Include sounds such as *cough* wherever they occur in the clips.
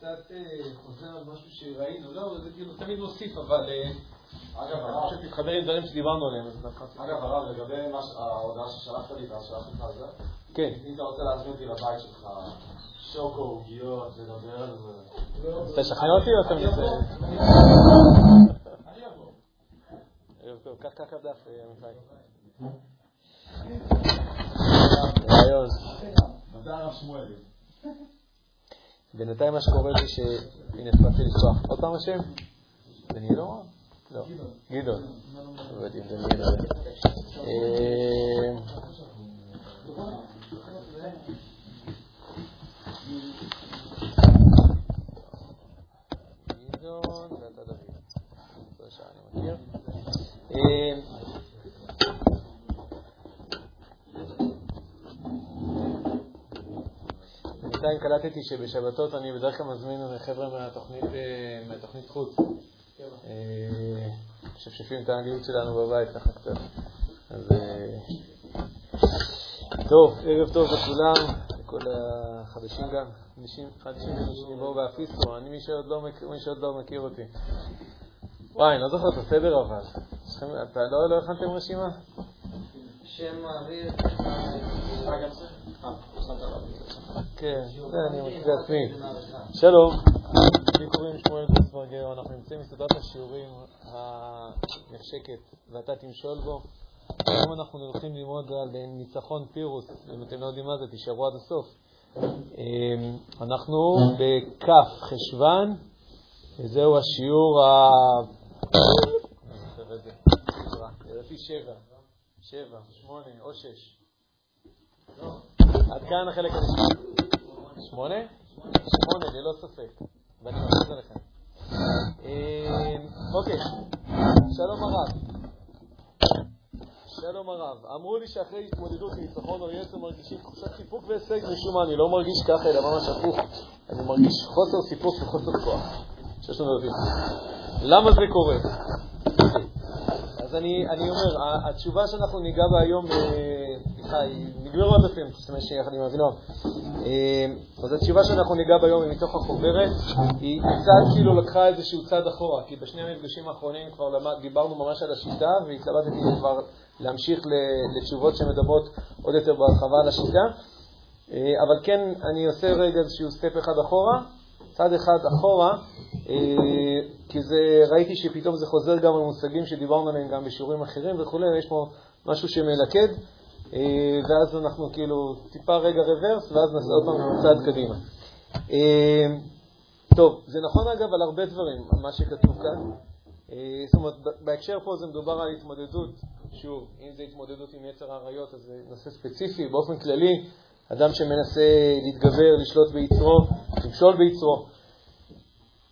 קצת חוזר על משהו שראינו, לא, זה כאילו תמיד מוסיף, אבל... אגב, אני חושב שתתחבר עם דברים שדיברנו עליהם. אגב, הרב, לגבי ההודעה ששלחת לי ואז שלחתי לך על זה, כן. אם אתה רוצה להזמין אותי לבית שלך, שוקו, עוגיות, לדבר על זה. אתה תשכנע אותי או אתה מנסה? אני אבוא. ערב טוב, קח ככה דף, עמיחי. מתי הרב שמואלי? בינתיים מה שקורה זה ש... הנה, הספקתי לפתוח. עוד פעם השם? דניאל לא? לא. גדעון. אה, גדעון, ואתה. זו השעה, אני מכיר. אה, בינתיים קלטתי שבשבתות אני בדרך כלל מזמין חבר'ה מהתוכנית, אה, מהתוכנית חוץ. אה, משפשפים את האנגלית שלנו בבית ככה קצת. אז אה, טוב, ערב טוב לכולם, לכל החדשים גם, חדשים שנבואו באפיסו, אני מי שעוד לא מכיר, לא אותי. וואי, אני לא זוכר את הסדר אבל. אתה לא לא הכנתם רשימה? שם מעביר, כן, זה אני מכיר בעצמי. שלום, לי קוראים שמואל גוסברגר, אנחנו נמצאים בסדרת השיעורים הנחשקת ואתה תמשול בו. היום אנחנו הולכים ללמוד על ניצחון פירוס, אם אתם לא יודעים מה זה, תישארו עד הסוף. אמ, אנחנו בכ' חשוון, וזהו השיעור ה... לדעתי שבע, שבע, שמונה או שש. עד כאן החלק הראשון. שמונה? שמונה, ללא ספק. ואני מכריז עליכם. אה, אוקיי, שלום הרב. שלום הרב. אמרו לי שאחרי התמודדות עם ניצחון או יצר מרגישים תחושת סיפוק והישג, משום מה אני לא מרגיש ככה, אלא ממש הפוך. אני מרגיש חוסר סיפוק וחוסר כוח. שיש לנו להבין. למה זה קורה? אז אני, אני אומר, התשובה שאנחנו ניגע בה היום, אה, סליחה, היא נגמרו הדפים, תשתמש יחד עם אבינועם. אה, אז התשובה שאנחנו ניגע בה היום היא מתוך החוברת, היא קצת כאילו לקחה איזשהו צעד אחורה, כי בשני המפגשים האחרונים כבר למד, דיברנו ממש על השיטה, והתלבטתי כבר להמשיך לתשובות שמדברות עוד יותר בהרחבה על השיטה. אה, אבל כן, אני עושה רגע איזשהו סטפ אחד אחורה, צעד אחד אחורה, אה, כי זה, ראיתי שפתאום זה חוזר גם על מושגים שדיברנו עליהם גם בשיעורים אחרים וכולי, ויש פה משהו שמלכד, אה, ואז אנחנו כאילו טיפה רגע רוורס, ואז נעשה עוד פעם צעד קדימה. אה, טוב, זה נכון אגב על הרבה דברים, על מה שכתוב כאן. זאת אומרת, בהקשר פה זה מדובר על התמודדות, שוב, אם זה התמודדות עם יצר האריות, אז זה נושא ספציפי, באופן כללי, אדם שמנסה להתגבר, לשלוט ביצרו, למשול ביצרו.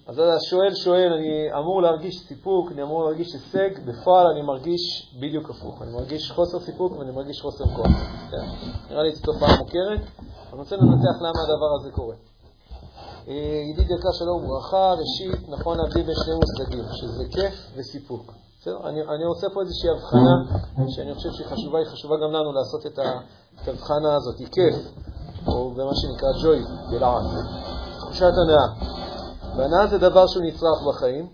אז השואל שואל, אני אמור להרגיש סיפוק, אני אמור להרגיש הישג, בפועל אני מרגיש בדיוק הפוך. אני מרגיש חוסר סיפוק ואני מרגיש חוסר כוח. כן? נראה לי זו תופעה מוכרת. אני רוצה לנתח למה הדבר הזה קורה. אה, ידיד יקר שלום וברכה, ראשית, נכון להבדיל בין שני מושגים, שזה כיף וסיפוק. בסדר? אני, אני רוצה פה איזושהי הבחנה שאני חושב שהיא חשובה, היא חשובה גם לנו לעשות את ההבחנה הזאת. היא כיף, או במה שנקרא ג'וי, בלעד. תחושת הנאה. והנאה זה דבר שהוא נצרך בחיים.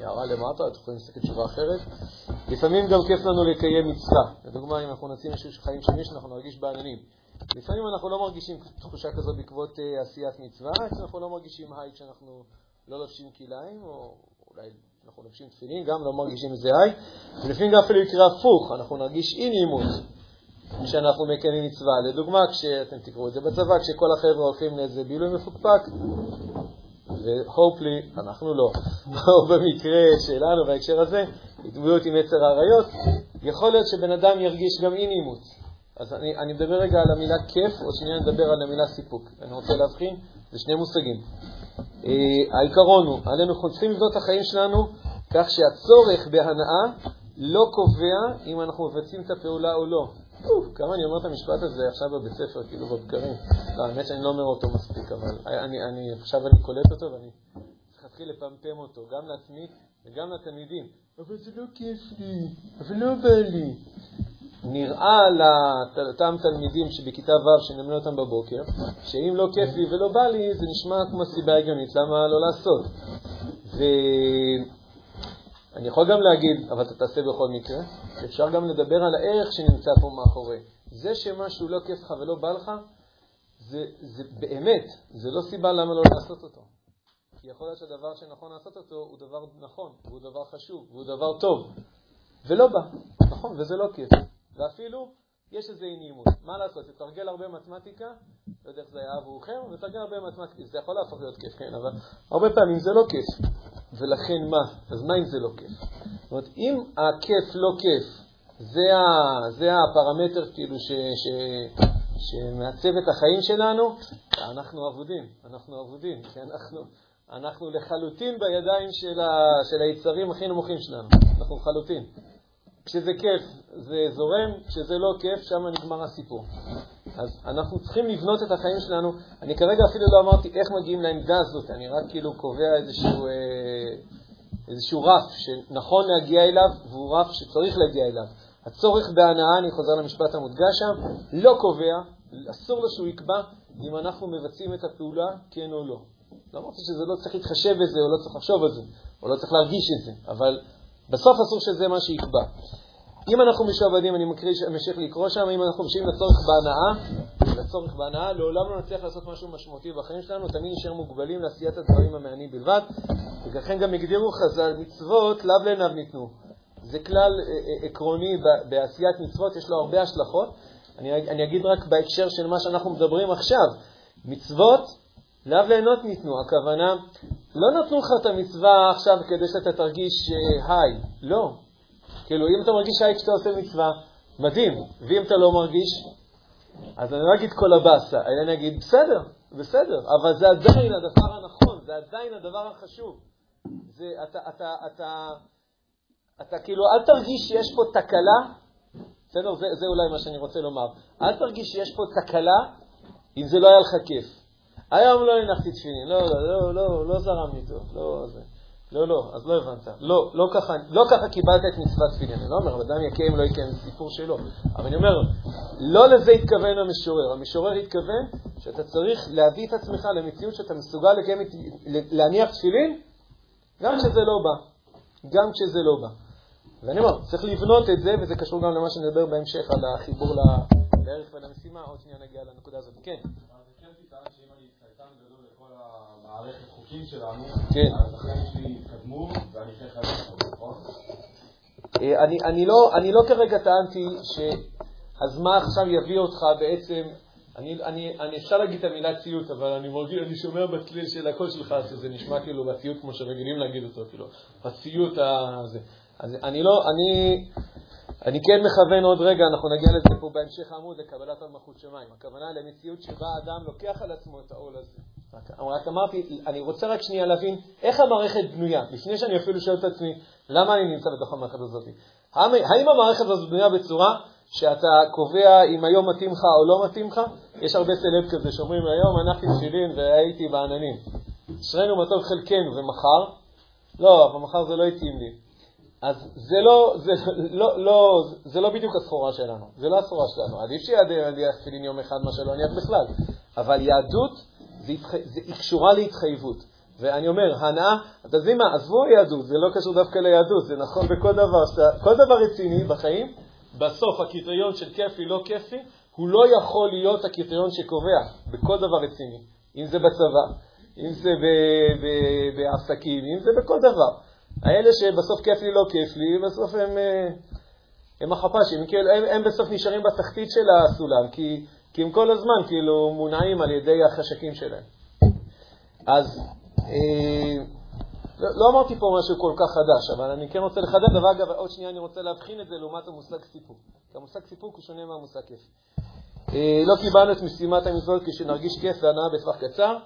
הערה למטה, אתם יכולים להסתכל תשובה אחרת. לפעמים גם כיף לנו לקיים מצווה. לדוגמה, אם אנחנו נוצאים איזשהו חיים של מישהו, אנחנו נרגיש בעננים. לפעמים אנחנו לא מרגישים תחושה כזאת בעקבות אה, עשיית מצווה, אנחנו לא מרגישים היי כשאנחנו לא לובשים כליים, או אולי אנחנו לובשים תפילין, גם לא מרגישים איזה היי. ולפעמים גם אפילו יקרה הפוך, אנחנו נרגיש אי נעימות כשאנחנו מקיימים מצווה. לדוגמה, כשאתם תקראו את זה בצבא, כשכל החבר'ה הולכים לאיזה בילוי מפוקפק, והופלי, אנחנו לא, *laughs* או במקרה שלנו בהקשר הזה, התמודדות עם יצר האריות, יכול להיות שבן אדם ירגיש גם אי נעימות. אז אני, אני מדבר רגע על המילה כיף, או שנייה נדבר על המילה סיפוק. אני רוצה להבחין, זה שני מושגים. אה, העיקרון הוא, עלינו צריכים לבנות את החיים שלנו כך שהצורך בהנאה לא קובע אם אנחנו מבצעים את הפעולה או לא. כמה אני אומר את המשפט הזה עכשיו בבית ספר, כאילו בבקרים. לא, האמת שאני לא אומר אותו מספיק, אבל אני, אני, עכשיו אני קולט אותו ואני צריך להתחיל לפמפם אותו, גם לעצמי וגם לתלמידים. אבל זה לא כיף לי, אבל לא בא לי. נראה לאותם תלמידים שבכיתה ו' שנמנה אותם בבוקר, שאם לא כיף לי ולא בא לי, זה נשמע כמו סיבה הגיונית, למה לא לעשות? ואני יכול גם להגיד, אבל אתה תעשה בכל מקרה, אפשר גם לדבר על הערך שנמצא פה מאחורי. זה שמשהו לא כיף לך ולא בא לך, זה, זה באמת, זה לא סיבה למה לא לעשות אותו. כי יכול להיות שהדבר שנכון לעשות אותו הוא דבר נכון, והוא דבר חשוב, והוא דבר טוב, ולא בא, נכון, וזה לא כיף. ואפילו יש איזו אי-נעימות. מה לעשות, תתרגל הרבה מתמטיקה, לא יודע איך זה היה עבורכם, ותרגל הרבה מתמטיקה, זה יכול להפוך להיות כיף, כן, אבל הרבה פעמים זה לא כיף. ולכן מה? אז מה אם זה לא כיף? זאת אומרת, אם הכיף לא כיף, זה, ה, זה הפרמטר כאילו ש, ש, שמעצב את החיים שלנו, אנחנו אבודים, אנחנו אבודים, כי אנחנו, אנחנו לחלוטין בידיים של, ה, של היצרים הכי נמוכים שלנו, אנחנו לחלוטין. כשזה כיף זה זורם, כשזה לא כיף, שם נגמר הסיפור. אז אנחנו צריכים לבנות את החיים שלנו. אני כרגע אפילו לא אמרתי איך מגיעים לעמדה הזאת, אני רק כאילו קובע איזשהו, אה, איזשהו רף שנכון להגיע אליו, והוא רף שצריך להגיע אליו. הצורך בהנאה, אני חוזר למשפט המודגש שם, לא קובע, אסור לו שהוא יקבע אם אנחנו מבצעים את הפעולה, כן או לא. לא אמרתי שזה לא צריך להתחשב בזה, או לא צריך לחשוב על זה, או לא צריך להרגיש את זה, אבל בסוף אסור שזה מה שיקבע. אם אנחנו משועבדים, אני אמשיך לקרוא שם, אם אנחנו משאים לצורך בהנאה, לצורך בהנאה, לעולם לא נצליח לעשות משהו משמעותי בחיים שלנו, תמיד נשאר מוגבלים לעשיית הדברים המעניינים בלבד. ולכן גם הגדירו חז"ל, מצוות לאו לעיניו ניתנו. זה כלל אה, אה, עקרוני בעשיית מצוות, יש לו הרבה השלכות. אני, אני אגיד רק בהקשר של מה שאנחנו מדברים עכשיו. מצוות לאו ליהנות ניתנו, הכוונה, לא נתנו לך את המצווה עכשיו כדי שאתה תרגיש אה, היי, לא. כאילו, אם אתה מרגיש היי כשאתה עושה מצווה, מדהים, ואם אתה לא מרגיש, אז אני לא אגיד כל הבאסה, אלא אני אגיד, בסדר, בסדר, אבל זה עדיין הדבר הנכון, זה עדיין הדבר החשוב. זה, אתה, אתה, אתה, אתה כאילו, אל תרגיש שיש פה תקלה, בסדר? זה, זה אולי מה שאני רוצה לומר. אל תרגיש שיש פה תקלה אם זה לא היה לך כיף. היום לא הנחתי תפילין, לא, לא, לא, לא, לא זרם לי טוב, לא זה. לא, לא, אז לא הבנת. לא, לא ככה, לא ככה קיבלת את מצוות תפילין. אני לא אומר, אדם יקיים, לא יקיים, זה סיפור שלו. אבל אני אומר, לא לזה התכוון המשורר. המשורר התכוון שאתה צריך להביא את עצמך למציאות שאתה מסוגל לקיים, להניח תפילין, גם כשזה לא בא. גם כשזה לא בא. ואני אומר, צריך לבנות את זה, וזה קשור גם למה שנדבר בהמשך על החיבור לערך ולמשימה. עוד שנייה נגיע לנקודה הזאת. כן. המערכת חוקים שלנו, כן. אז החיים שלי יתקדמו ואני אחרי חיים, נכון? אה, אני, אני, לא, אני לא כרגע טענתי אז מה עכשיו יביא אותך בעצם, אני, אני, אני אפשר להגיד את המילה ציות, אבל אני מרגיש, אני שומע בצליל של הקול שלך שזה נשמע כאילו בציות כמו שרגילים להגיד אותו, כאילו, בציות הזה. אז אני לא, אני, אני כן מכוון עוד רגע, אנחנו נגיע לזה פה בהמשך העמוד, לקבלת המלכות שמיים. הכוונה למציאות שבה האדם לוקח על עצמו את העול הזה. רק, רק אמרתי, אני רוצה רק שנייה להבין איך המערכת בנויה, לפני שאני אפילו שואל את עצמי, למה אני נמצא בתוך המערכת הזאת? האם המערכת הזאת בנויה בצורה שאתה קובע אם היום מתאים לך או לא מתאים לך? יש הרבה סלב כזה שאומרים, היום הנחתי תפילין והייתי בעננים. אשרינו מה טוב חלקנו, ומחר? לא, אבל מחר זה לא התאים לי. אז זה לא, זה, לא, לא, זה לא בדיוק הסחורה שלנו, זה לא הסחורה שלנו. עדיף שידיח תפילין יום אחד מה שלא יניח בכלל. אבל יהדות זה, היא קשורה להתחייבות. ואני אומר, הנאה, אתה יודעים מה, עזבו היהדות, זה לא קשור דווקא ליהדות, זה נכון בכל דבר, שאתה, כל דבר רציני בחיים, בסוף הקריטריון של כיפי, לא כיפי, הוא לא יכול להיות הקריטריון שקובע בכל דבר רציני, אם זה בצבא, אם זה בעסקים, אם זה בכל דבר. האלה שבסוף כיף לי, לא כיף לי, בסוף הם, אה, הם החפ"שים, כאילו, הם, הם בסוף נשארים בתחתית של הסולם, כי, כי הם כל הזמן כאילו מונעים על ידי החשקים שלהם. אז אה, לא, לא אמרתי פה משהו כל כך חדש, אבל אני כן רוצה לחדד, ואגב, עוד שנייה אני רוצה להבחין את זה לעומת המושג סיפוק. כי המושג סיפוק הוא שונה מהמושג כיף. אה, לא קיבלנו את משימת המצוות כשנרגיש כיף והנאה בטווח קצר,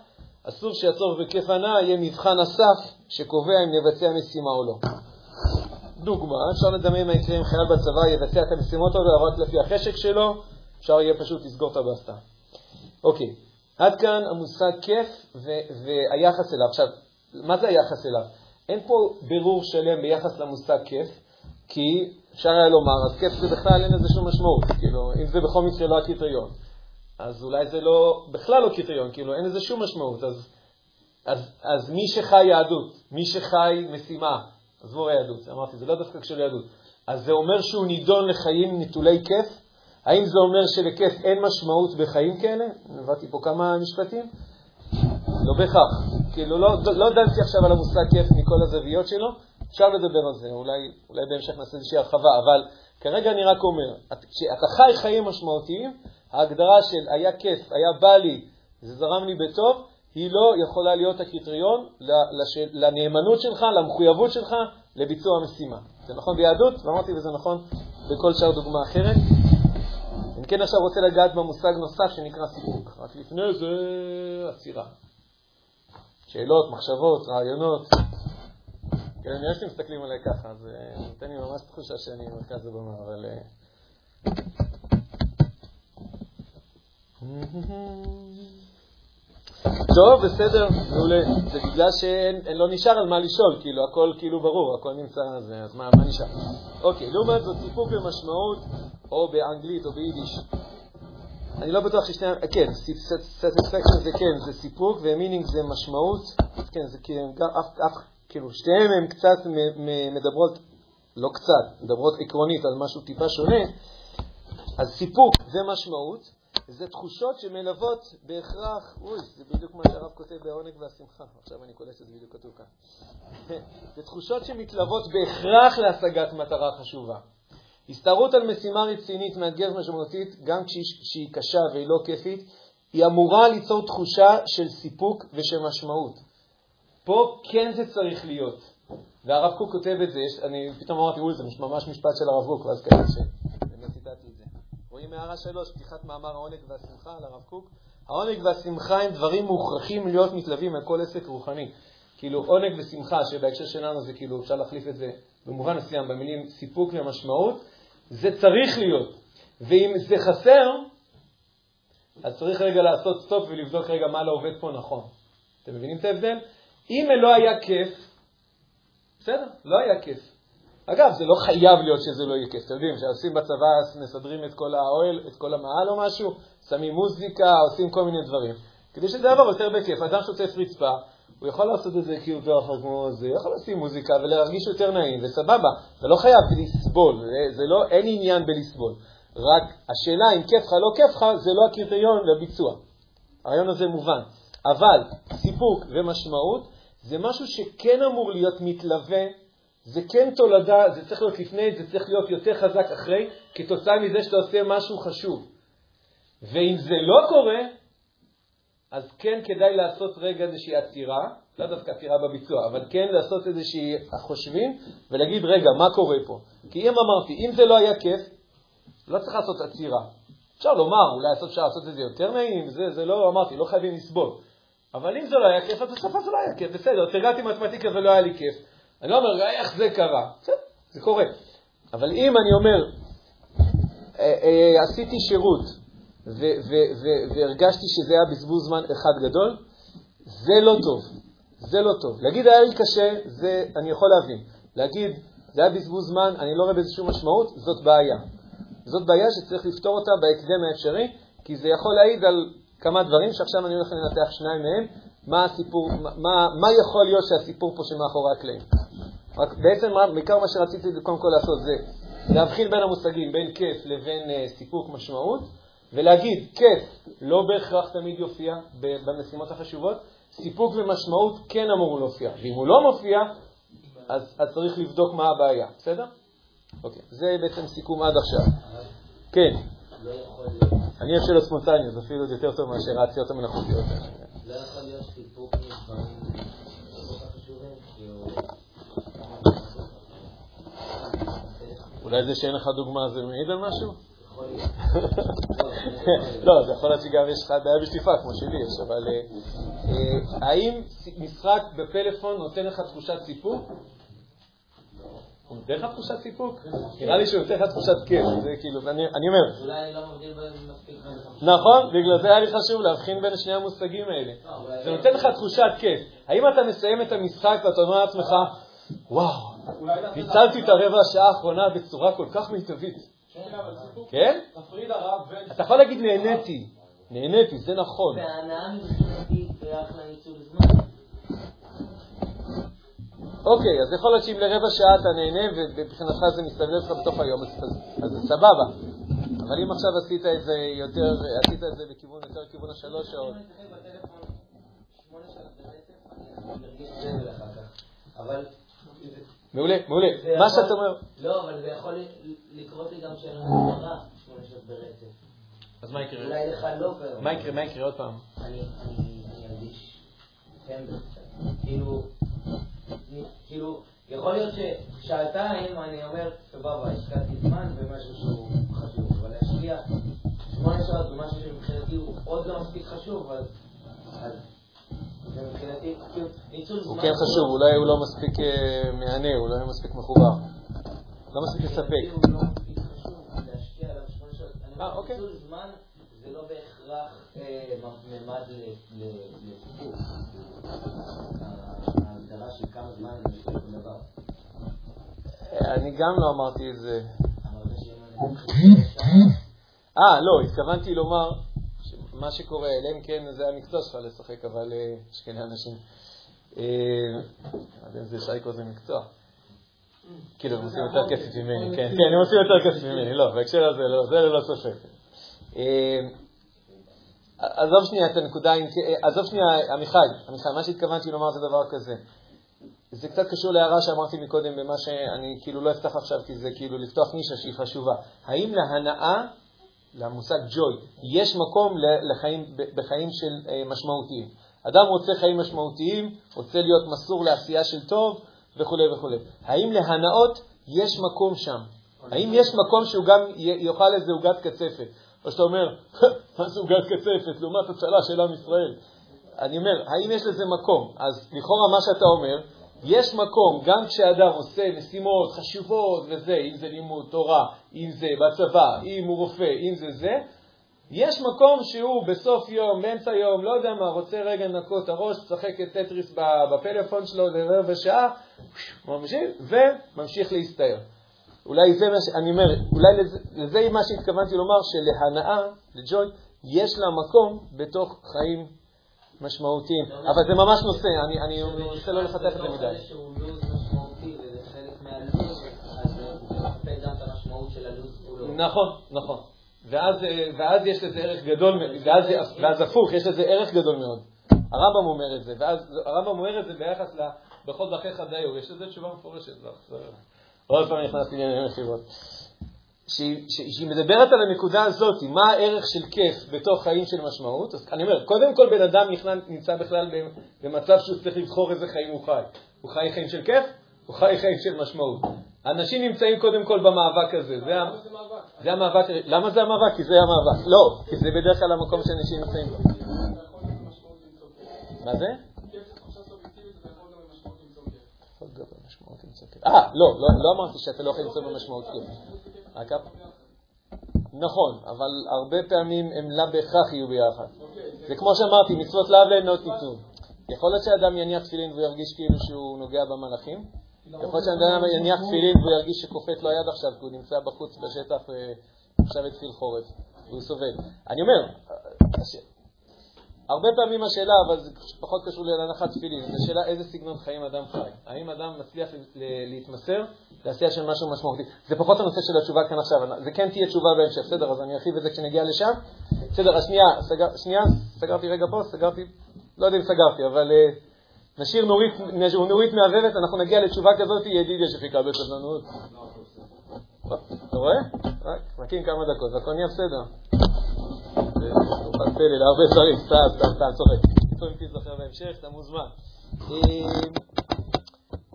אסור שהצורך בכיף הנאה יהיה מבחן הסף שקובע אם נבצע משימה או לא. דוגמה, אפשר לדמיין מה יקרה אם חייל בצבא יבצע את המשימות האלה רק לפי החשק שלו, אפשר יהיה פשוט לסגור את הבסטה. אוקיי, עד כאן המושג כיף והיחס אליו. עכשיו, מה זה היחס אליו? אין פה בירור שלם ביחס למושג כיף, כי אפשר היה לומר, אז כיף זה בכלל אין לזה שום משמעות, כאילו, אם זה בכל מקרה לא הקריטריון. אז אולי זה לא, בכלל לא קריטריון, כאילו אין לזה שום משמעות. אז, אז, אז מי שחי יהדות, מי שחי משימה, עזבו היהדות, אמרתי, זה לא דווקא קשור ליהדות, אז זה אומר שהוא נידון לחיים נטולי כיף? האם זה אומר שלכיף אין משמעות בחיים כאלה? הבאתי פה כמה משפטים. לא בהכרח. כאילו, לא, לא דנתי עכשיו על המושג כיף מכל הזוויות שלו, אפשר לדבר על זה, אולי, אולי בהמשך נעשה איזושהי הרחבה, אבל כרגע אני רק אומר, כשאתה חי חיים משמעותיים, ההגדרה של היה כיף, היה בא לי, זה זרם לי בטוב, היא לא יכולה להיות הקריטריון לנאמנות שלך, למחויבות שלך, לביצוע המשימה. זה נכון ביהדות, ואמרתי וזה נכון בכל שאר דוגמה אחרת. אם כן עכשיו רוצה לגעת במושג נוסף שנקרא סיפוק. רק לפני זה עצירה. שאלות, מחשבות, רעיונות. כן, אני אוהב שאתם מסתכלים עליי ככה, אז אה, נותן לי ממש תחושה שאני מרכז הבמה, אבל... אה, *laughs* טוב, בסדר, מעולה. זה בגלל שלא נשאר על מה לשאול, כאילו, הכל כאילו ברור, הכל נמצא, אז מה, מה נשאר? אוקיי, לעומת זאת, סיפוק ומשמעות, או באנגלית או ביידיש. אני לא בטוח ששניהם, כן, satisfaction זה כן, זה סיפוק, ו meaning זה משמעות, כן, זה כאילו, כאילו, שתיהן הן קצת מדברות, לא קצת, מדברות עקרונית על משהו טיפה שונה, אז סיפוק זה משמעות, זה תחושות שמלוות בהכרח, אוי, זה בדיוק מה שהרב כותב בעונג והשמחה, עכשיו אני קולט שזה בדיוק כתוב כאן. *laughs* זה תחושות שמתלוות בהכרח להשגת מטרה חשובה. הסתערות על משימה רצינית, מאתגרת משמעותית, גם כשהיא קשה והיא לא כיפית, היא אמורה ליצור תחושה של סיפוק ושל משמעות. פה כן זה צריך להיות. והרב קוק כותב את זה, אני פתאום אמרתי, אוי, זה ממש משפט של הרב קוק, ואז כנראה שבאמת ציטטתי את זה. רואים הערה שלוש, פתיחת מאמר העונג והשמחה על הרב קוק. העונג והשמחה הם דברים מוכרחים להיות מתלווים על כל עסק רוחני. כאילו עונג ושמחה, שבהקשר שלנו זה כאילו, אפשר להחליף את זה במובן מסוים במילים סיפוק ומשמעות, זה צריך להיות. ואם זה חסר, אז צריך רגע לעשות סטופ ולבדוק רגע מה לא עובד פה נכון. אתם מבינים את ההבדל? אם לא היה כיף, בסדר, לא היה כיף. אגב, זה לא חייב להיות שזה לא יהיה כיף. אתם יודעים, כשעושים בצבא, מסדרים את כל האוהל, את כל המעל או משהו, שמים מוזיקה, עושים כל מיני דברים. כדי שזה יעבור יותר בכיף. אדם שוטף רצפה, הוא יכול לעשות את זה כאילו ככה כמו זה, יכול לשים מוזיקה ולהרגיש יותר נעים, וסבבה. זה לא חייב לסבול, זה, זה לא, אין עניין בלסבול. רק השאלה אם כיף לך, לא כיף לך, זה לא הקריטריון לביצוע. הרעיון הזה מובן. אבל סיפוק ומשמעות זה משהו שכן אמור להיות מתלווה, זה כן תולדה, זה צריך להיות לפני, זה צריך להיות יותר חזק אחרי, כתוצאה מזה שאתה עושה משהו חשוב. ואם זה לא קורה, אז כן כדאי לעשות רגע איזושהי עצירה, לא דווקא עצירה בביצוע, אבל כן לעשות איזושהי חושבים ולהגיד, רגע, מה קורה פה? כי אם אמרתי, אם זה לא היה כיף, לא צריך לעשות עצירה. אפשר לומר, אולי אפשר לעשות את זה יותר נעים, זה, זה לא, אמרתי, לא חייבים לסבול. אבל אם זה לא היה כיף, אז בסוף זה לא היה כיף, בסדר, תרגלתי מתמטיקה ולא היה לי כיף. אני לא אומר, איך זה קרה? בסדר, זה קורה. אבל אם אני אומר, אה, אה, עשיתי שירות והרגשתי שזה היה בזבוז זמן אחד גדול, זה לא טוב. זה לא טוב. להגיד היה לי קשה, זה אני יכול להבין. להגיד, זה היה בזבוז זמן, אני לא רואה בזה שום משמעות, זאת בעיה. זאת בעיה שצריך לפתור אותה בהקדם האפשרי, כי זה יכול להעיד על כמה דברים שעכשיו אני הולך לנתח שניים מהם, מה הסיפור, מה, מה יכול להיות שהסיפור פה שמאחורי הקלעים. רק בעצם, בעיקר מה שרציתי קודם כל לעשות זה להבחין בין המושגים, בין כיף לבין uh, סיפוק משמעות, ולהגיד, כיף לא בהכרח תמיד יופיע במשימות החשובות, סיפוק ומשמעות כן אמור להופיע. ואם הוא לא מופיע, אז, אז צריך לבדוק מה הבעיה, בסדר? אוקיי, זה בעצם סיכום עד עכשיו. כן. אני אוהב שאלות ספונטניות, אפילו עוד יותר טוב מאשר העציות המלאכותיות. לא יכול להיות סיפוק מדברים אולי זה שאין לך דוגמה זה מעיד על משהו? *laughs* לא, זה יכול להיות שגם יש לך בעיה בשטיפה כמו שלי יש, אבל אה, אה, האם משחק בפלאפון נותן לך תחושת סיפוק? הוא נותן לך תחושת סיפוק? נראה לי שהוא נותן לך תחושת כיף, זה כאילו, אני אומר. אולי לא מבדיל בהם מספיק נכון, בגלל זה היה לי חשוב להבחין בין שני המושגים האלה. לא, זה נותן לך תחושת כיף. האם אתה מסיים את המשחק ואתה אומר לעצמך, וואו, ניצלתי את הרבע השעה האחרונה בצורה כל כך מיטבית. כן? אתה יכול להגיד נהניתי, נהניתי, זה נכון. והנאה מבחינתי זה אחלה ניצול זמן. אוקיי, אז יכול להיות שאם לרבע שעה אתה נהנה ומבחינתך זה מסתובב לך בתוך היום, אז זה סבבה. אבל אם עכשיו עשית את זה יותר, עשית את זה בכיוון יותר כיוון השלוש שעות. אבל... מעולה, מעולה. מה שאתה אומר... לא, אבל זה יכול לקרות לי גם כשאני מראה שמונה שעות ברצף. אז מה יקרה? אולי לך לא קרה. מה יקרה? מה יקרה עוד פעם? אני ארגיש טמבל כאילו, כאילו, יכול להיות ששעתיים אני אומר, סבבה, השקעתי זמן במשהו שהוא חשוב, אבל להשקיע שמונה שעות במשהו שמבחינתי הוא עוד לא מספיק חשוב, אז... כאילו. הוא כן חשוב, אולי הוא לא מספיק אה, מהנה, הוא לא מספיק מחובר. לא מספיק לספק. לא. אה, אוקיי. זה לא בהכרח ממד לסיפור. ההגדרה של כמה זמן אני גם לא אמרתי את זה. אני... אה, לא, התכוונתי לומר מה שקורה, אלא אם כן זה המקצוע שלך לשחק, אבל אה, יש כאלה אנשים. אה, יודע אם זה שייקו זה מקצוע. כאילו, הם עושים יותר כסף ממני, כן, כן, הם עושים יותר כסף ממני, לא, בהקשר הזה, לא, זה ללא ספק. אה, עזוב שנייה את הנקודה, עזוב שנייה, עמיחי, עמיחי, מה שהתכוונתי לומר זה דבר כזה. זה קצת קשור להערה שאמרתי מקודם במה שאני כאילו לא אפתח עכשיו, כי זה כאילו לפתוח נישה שהיא חשובה. האם להנאה למושג ג'וי, יש מקום לחיים, בחיים של אה, משמעותיים. אדם רוצה חיים משמעותיים, רוצה להיות מסור לעשייה של טוב וכו' וכו'. האם להנאות יש מקום שם? האם יש מקום שהוא גם יאכל איזה עוגת קצפת? או שאתה אומר, מה זה עוגת קצפת לעומת הצלה של עם ישראל? אני אומר, האם יש לזה מקום? אז לכאורה מה שאתה אומר, יש מקום, גם כשאדם עושה משימות חשובות וזה, אם זה לימוד תורה, אם זה בצבא, אם הוא רופא, אם זה זה, יש מקום שהוא בסוף יום, באמצע יום, לא יודע מה, רוצה רגע לנקות הראש, לשחק את טטריס בפלאפון שלו לרבע שעה, ממשיך, וממשיך להסתער. אולי זה מה ש... אני אומר, אולי לזה, לזה מה שהתכוונתי לומר, שלהנאה, לג'וי, יש לה מקום בתוך חיים משמעותיים. אבל זה ממש נושא, אני רוצה לא לפתח את זה מדי. נכון, נכון. ואז, ואז יש לזה ערך גדול, ואז, ואז הפוך, יש לזה ערך גדול מאוד. הרמב"ם אומר את זה, ואז הרמב"ם אומר את זה ביחס לבכל דרכיך דיו, יש לזה תשובה מפורשת. עוד פעם נכנסתי לענייני מכירות. שהיא מדברת על הנקודה הזאת, מה הערך של כיף בתוך חיים של משמעות, אז אני אומר, קודם כל בן אדם נמצא בכלל במצב שהוא צריך לבחור איזה חיים הוא חי. הוא חי חיים של כיף, הוא חי חיים של משמעות. אנשים נמצאים קודם כל במאבק הזה. זה, זה המאבק, למה זה המאבק? כי זה המאבק. לא, כי זה בדרך כלל המקום שאנשים נמצאים בו. מה זה? אה, לא, לא, לא אמרתי שאתה לא יכול למצוא במשמעות כיף. נכון, אבל הרבה פעמים הם לאו בהכרח יהיו ביחד. זה כמו שאמרתי, מצוות לאו ליהנות ניתוב. יכול להיות שאדם יניח תפילין והוא ירגיש כאילו שהוא נוגע במלאכים? יכול להיות שאדם יניח תפילין והוא ירגיש שקופאת לו היד עכשיו, כי הוא נמצא בחוץ בשטח ועכשיו התחיל חורף, והוא סובל. אני אומר, הרבה פעמים השאלה, אבל זה פחות קשור להנחת תפילין, זו שאלה איזה סגנון חיים אדם חי. האם אדם מצליח להתמסר לעשייה של משהו משמעותי? זה פחות הנושא של התשובה כאן עכשיו, זה כן תהיה תשובה בהמשך, בסדר? אז אני ארחיב את זה כשנגיע לשם. בסדר, השנייה, סגר, שנייה, סגרתי רגע פה, סגרתי, לא יודע אם סגרתי, אבל uh, נשאיר נורית, נורית מהבהבת, אנחנו נגיע לתשובה כזאת, ידידיה שחיכה בסבלנות. אתה רואה? רק מחכים כמה דקות, והכל נהיה בסדר. פלפל להרבה דברים, סתם, סתם, סתם, צוחק. אם תזכר בהמשך, אתה מוזמן.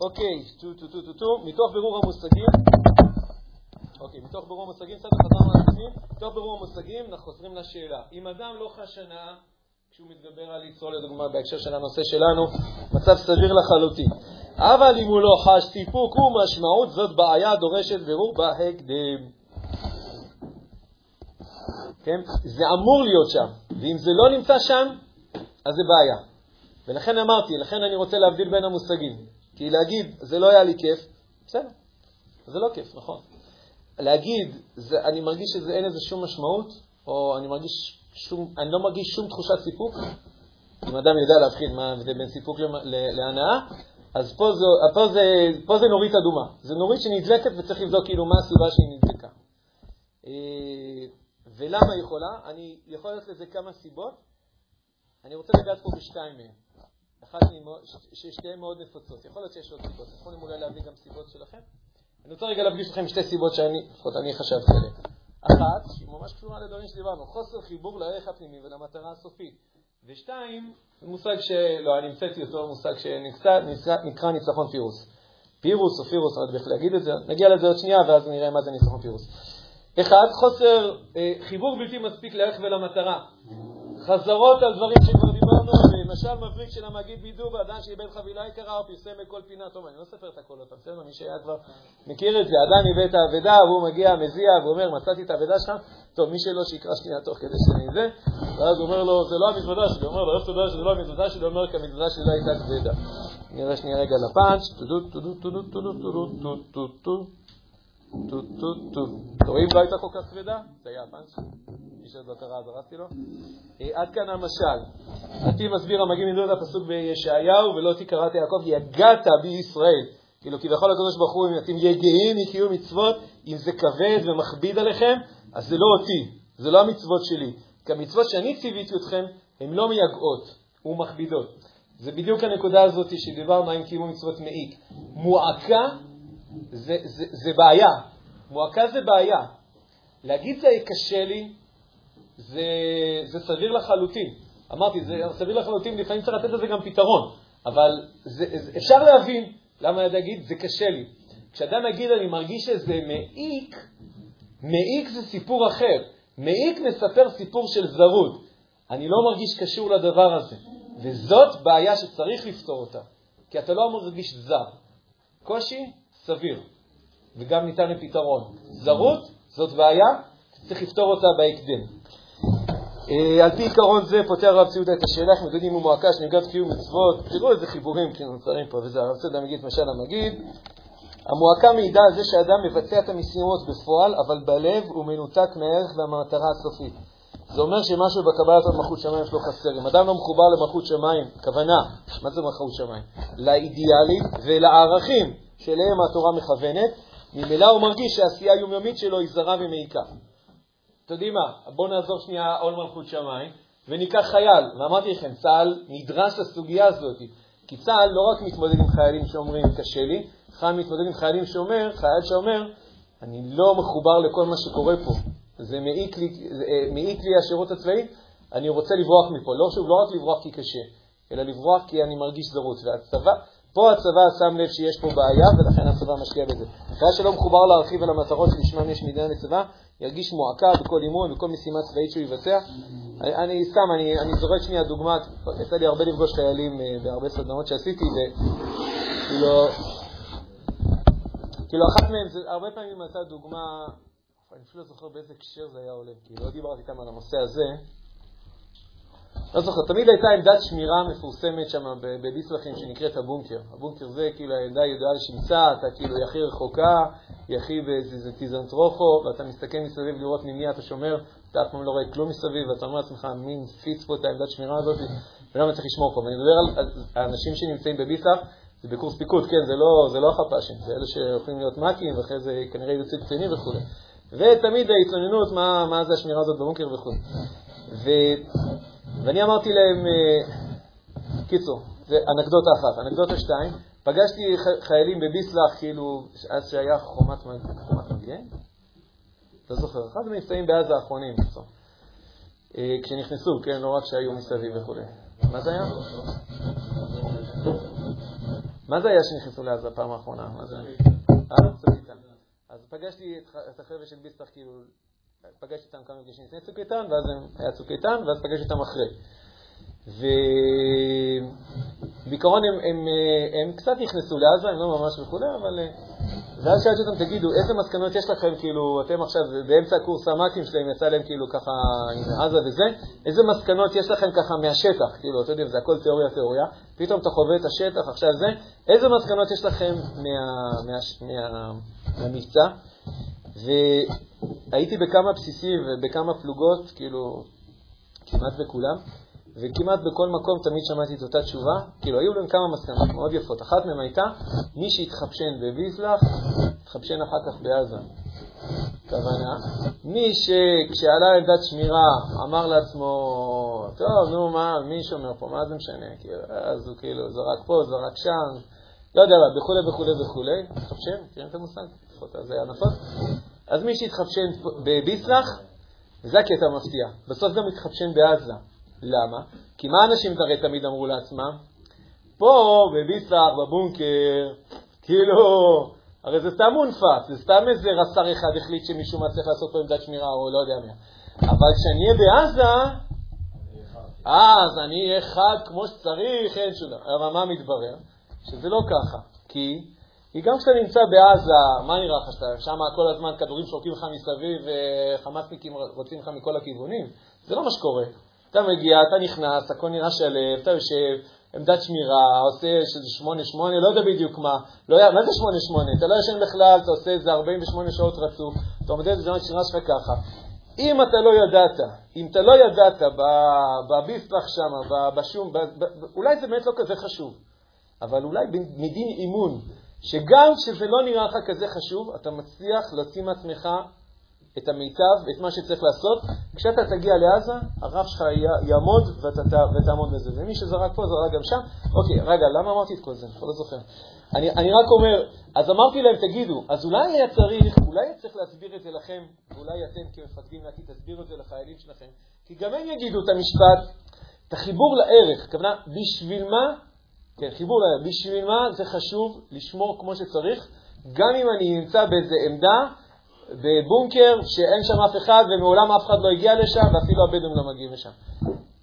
אוקיי, טו טו טו טו טו, מתוך בירור המושגים, אוקיי, מתוך ברור המושגים, בסדר, חזרנו לעצמי, מתוך ברור המושגים, אנחנו חוזרים לשאלה. אם אדם לא חש הנאה כשהוא מתגבר על יצרו, לדוגמה, בהקשר של הנושא שלנו, מצב סביר לחלוטין. אבל אם הוא לא חש סיפוק ומשמעות, זאת בעיה דורשת בירור בהקדם. כן? זה אמור להיות שם, ואם זה לא נמצא שם, אז זה בעיה. ולכן אמרתי, לכן אני רוצה להבדיל בין המושגים. כי להגיד, זה לא היה לי כיף, בסדר, זה לא כיף, נכון. להגיד, זה, אני מרגיש שאין לזה שום משמעות, או אני, מרגיש שום, אני לא מרגיש שום תחושת סיפוק, אם אדם יודע להבחין מה ההבדל בין סיפוק להנאה, אז פה זה, פה, זה, פה זה נורית אדומה. זה נורית שנדלקת וצריך לבדוק כאילו מה הסיבה שהיא נדלקה. ולמה היא יכולה? אני יכול להיות לזה כמה סיבות. אני רוצה לגעת פה בשתיים מהן. אחת ששתיהן מאוד נפוצות. יכול להיות שיש עוד סיבות. יכולים אולי להביא גם סיבות שלכם. אני רוצה רגע להפגיש לכם שתי סיבות שאני, לפחות אני חשבתי עליהן. אחת, שהיא ממש קשורה לדברים שדיברנו, חוסר חיבור לערך הפנימי ולמטרה הסופית. ושתיים, מושג שלא, אני המצאתי אותו, מושג שנקרא ניצחון פירוס. פירוס או פירוס, אני לא יודע איך להגיד את זה, נגיע לזה עוד שנייה ואז נראה מה זה ניצחון פירוס. אחד, חוסר אה, חיבור בלתי מספיק לערך ולמטרה. חזרות על דברים שכבר דיברנו, למשל מבריק של המגיד בידו באדם שאיבד חבילה יקרה או פרסם בכל פינה. טוב, אני לא אספר את הכל אותם, בסדר? מי שהיה כבר מכיר את זה, אדם איבד את האבדה והוא מגיע, מזיע ואומר, מצאתי את האבדה שלך, טוב, מי שלא שיקרא שנייה תוך כדי שאני זה, ואז הוא אומר לו, זה לא המזוודה שלי, הוא אומר לו, איך אתה יודע שזה לא המזוודה שלי? הוא אומר, כי המזוודה שלי לא הייתה כבדה. נראה שנייה רגע לפאנץ', טו טו טו טו טו טו טו טו טו טו טו. רואים לא הייתה כל כך כבדה? זה היה הפאנץ'. מי שעוד לא קרא אז הרסתי לו. אה, עד כאן המשל. פי מסביר המגיד מדובנא הפסוק בישעיהו, ולא אותי קראת יעקב, יגעת בישראל. כאילו כביכול הקדוש ברוך הוא, אם אתם יגעים מקיום מצוות, אם זה כבד ומכביד עליכם, אז זה לא אותי, זה לא המצוות שלי. כי המצוות שאני ציוויתי אתכם, הן לא מייגעות ומכבידות. זה בדיוק הנקודה הזאת שדיברנו עם קיום מצוות מעיק. מועקה זה, זה, זה בעיה. מועקה זה בעיה. להגיד זה קשה לי, זה, זה סביר לחלוטין. אמרתי, זה סביר לחלוטין, לפעמים צריך לתת לזה גם פתרון, אבל זה, זה, אפשר להבין למה להגיד, זה קשה לי. כשאדם יגיד, אני מרגיש שזה מעיק, מעיק זה סיפור אחר. מעיק מספר סיפור של זרות. אני לא מרגיש קשור לדבר הזה, וזאת בעיה שצריך לפתור אותה, כי אתה לא מרגיש זר. קושי, סביר, וגם ניתן לפתרון. זרות, זאת בעיה, צריך לפתור אותה בהקדם. אה, על פי עיקרון זה פותר הרב ציודה את השאלה איך מתמודדים עם מועקה שנפגעת קיום מצוות. תראו איזה חיבורים כאילו נוצרים פה וזה. הרב ציודה מגיד משל המגיד. המועקה מעידה על זה שאדם מבצע את המשימות בפועל, אבל בלב הוא מנותק מהערך והמטרה הסופית. זה אומר שמשהו בקבלת עוד מלכות שמיים שלו חסר. אם אדם לא מחובר למלכות שמיים, כוונה, מה זה מלכות שמיים? לאידיאלים ולערכים שאליהם התורה מכוונת, ממילא הוא מרגיש שהעשייה היומיומית שלו היא זרה ומעיקה. אתם יודעים מה, בואו נעזור שנייה עול מלכות שמיים וניקח חייל. ואמרתי לכם, צה"ל נדרש לסוגיה הזאת, כי צה"ל לא רק מתמודד עם חיילים שאומרים קשה לי, צה"ל מתמודד עם חיילים שאומר, חייל שאומר, אני לא מחובר לכל מה שקורה פה, זה מעיק לי, אה, מעיק לי השירות הצבאי, אני רוצה לברוח מפה. לא, שוב, לא רק לברוח כי קשה, אלא לברוח כי אני מרגיש זרות. והצבא, פה הצבא שם לב שיש פה בעיה, ולכן הצבא משקיע בזה. חייל שלא מחובר להרחיב על המטרות שלשמן יש מדינה לצבא, ירגיש מועקה בכל אימון, בכל משימה צבאית שהוא יבצע. אני, סתם, אני, אני זורק שנייה דוגמה, יצא לי הרבה לפגוש חיילים אה, בהרבה סדנאות שעשיתי, וכאילו, כאילו אחת מהן, זה הרבה פעמים הייתה דוגמה, אני אפילו לא זוכר באיזה הקשר זה היה עולה, כי לא דיברתי איתם על הנושא הזה, לא זוכר, תמיד הייתה עמדת שמירה מפורסמת שם בביסלחים שנקראת הבונקר. הבונקר זה כאילו העמדה הידועה לשמצה, אתה כאילו הכי רחוקה, באיזה טיזנטרופו, ואתה מסתכל מסביב לראות ממי אתה שומר, אתה אף פעם לא רואה כלום מסביב, ואתה אומר לעצמך, מי מפיץ פה את העמדת שמירה הזאת, ולמה צריך לשמור פה. ואני מדבר על האנשים שנמצאים בביסלח, זה בקורס פיקוד, כן, זה לא, לא החפ"שים, זה אלה שהולכים להיות מאקים, ואחרי זה כנראה יוצאים קצינים וכו'. ותמיד ההתלוננות, מה, מה זה השמירה הזאת בבונקר וכו'. ואני אמרתי להם, אה, קיצור, זה אנקדוטה אחת. אנקדוטה שתיים, פגשתי חיילים בביסלח, כאילו, אז שהיה חומת, חומת מגן, לא זוכר, אחד המבצעים בעזה האחרונים, אה, כשנכנסו, כן, לא רק שהיו מסביב וכו'. מה זה היה? מה זה היה שנכנסו לעזה פעם האחרונה? מה זה היה? אה. אז פגשתי את החבר'ה של ביסטח, כאילו, פגשתי אותם כמה מפגשים לפני צוק איתן, ואז הם, היה צוק איתן, ואז פגשתי אותם אחרי. ובעיקרון הם, הם, הם קצת נכנסו לעזה, הם לא ממש וכולי, אבל... ואז שאלתי אותם, תגידו, איזה מסקנות יש לכם, כאילו, אתם עכשיו באמצע הקורס המ"כים שלהם, יצא להם כאילו ככה עם עזה וזה, איזה מסקנות יש לכם ככה מהשטח, כאילו, אתם יודעים, זה הכל תיאוריה תיאוריה, פתאום אתה חווה את השטח, עכשיו זה, איזה מסקנות יש לכם מה, מה, מה, מהמבצע? והייתי בכמה בסיסים ובכמה פלוגות, כאילו, כמעט בכולם, וכמעט בכל מקום תמיד שמעתי את אותה תשובה, כאילו היו להם כמה מסקנות מאוד יפות. אחת מהן הייתה, מי שהתחפשן בביסלח, התחפשן אחר כך בעזה. כוונה, מי שכשעלה עמדת שמירה אמר לעצמו, טוב, נו מה, מי שומר פה, מה זה משנה? כאילו, אז הוא כאילו זרק פה, זרק שם, לא יודע מה, וכולי וכולי וכולי, התחפשן, מכירים את המושג? לפחות זה היה נפוץ. אז מי שהתחפשן בביסלח, זה הקטע המפתיע, בסוף גם התחפשן בעזה. למה? כי מה אנשים הרי תמיד אמרו לעצמם? פה, בביסלח, בבונקר, כאילו, הרי זה סתם מונפץ, זה סתם איזה רס"ר אחד החליט שמישהו מה צריך לעשות פה עמדת שמירה או לא יודע מי. אבל כשאני אהיה בעזה, אז אני אהיה חד כמו שצריך, אין שום דבר. אבל מה מתברר? שזה לא ככה. כי, כי גם כשאתה נמצא בעזה, מה נראה לך שאתה שם כל הזמן כדורים שורקים לך מסביב וחמאסניקים רוצים לך מכל הכיוונים? זה לא מה שקורה. אתה מגיע, אתה נכנס, הכל נראה שלב, אתה יושב, עמדת שמירה, עושה שמונה שמונה, לא יודע בדיוק מה, לא, מה זה שמונה שמונה? אתה לא ישן בכלל, אתה עושה איזה 48 שעות רצוף, אתה עומד את זמן שמירה שלך ככה. אם אתה לא ידעת, אם אתה לא ידעת בביסטרח שם, בשום, אולי זה באמת לא כזה חשוב, אבל אולי מדין אימון, שגם כשזה לא נראה לך כזה חשוב, אתה מצליח להוציא מעצמך את המיטב, את מה שצריך לעשות. כשאתה תגיע לעזה, הרב שלך יעמוד ואתה תעמוד בזה. ומי שזרק פה, זרק גם שם. אוקיי, רגע, למה אמרתי את כל זה? אני לא זוכר. אני, אני רק אומר, אז אמרתי להם, תגידו, אז אולי היה צריך, אולי צריך להסביר את זה לכם, ואולי אתם כמפקדים לעתיד תסבירו את זה לחיילים שלכם, כי גם הם יגידו את המשפט, את החיבור לערך, הכוונה, בשביל מה, כן, חיבור לערך, בשביל מה זה חשוב לשמור כמו שצריך, גם אם אני נמצא באיזה עמדה, בבונקר שאין שם אף אחד ומעולם אף אחד לא הגיע לשם ואפילו הבדואים לא מגיעים לשם.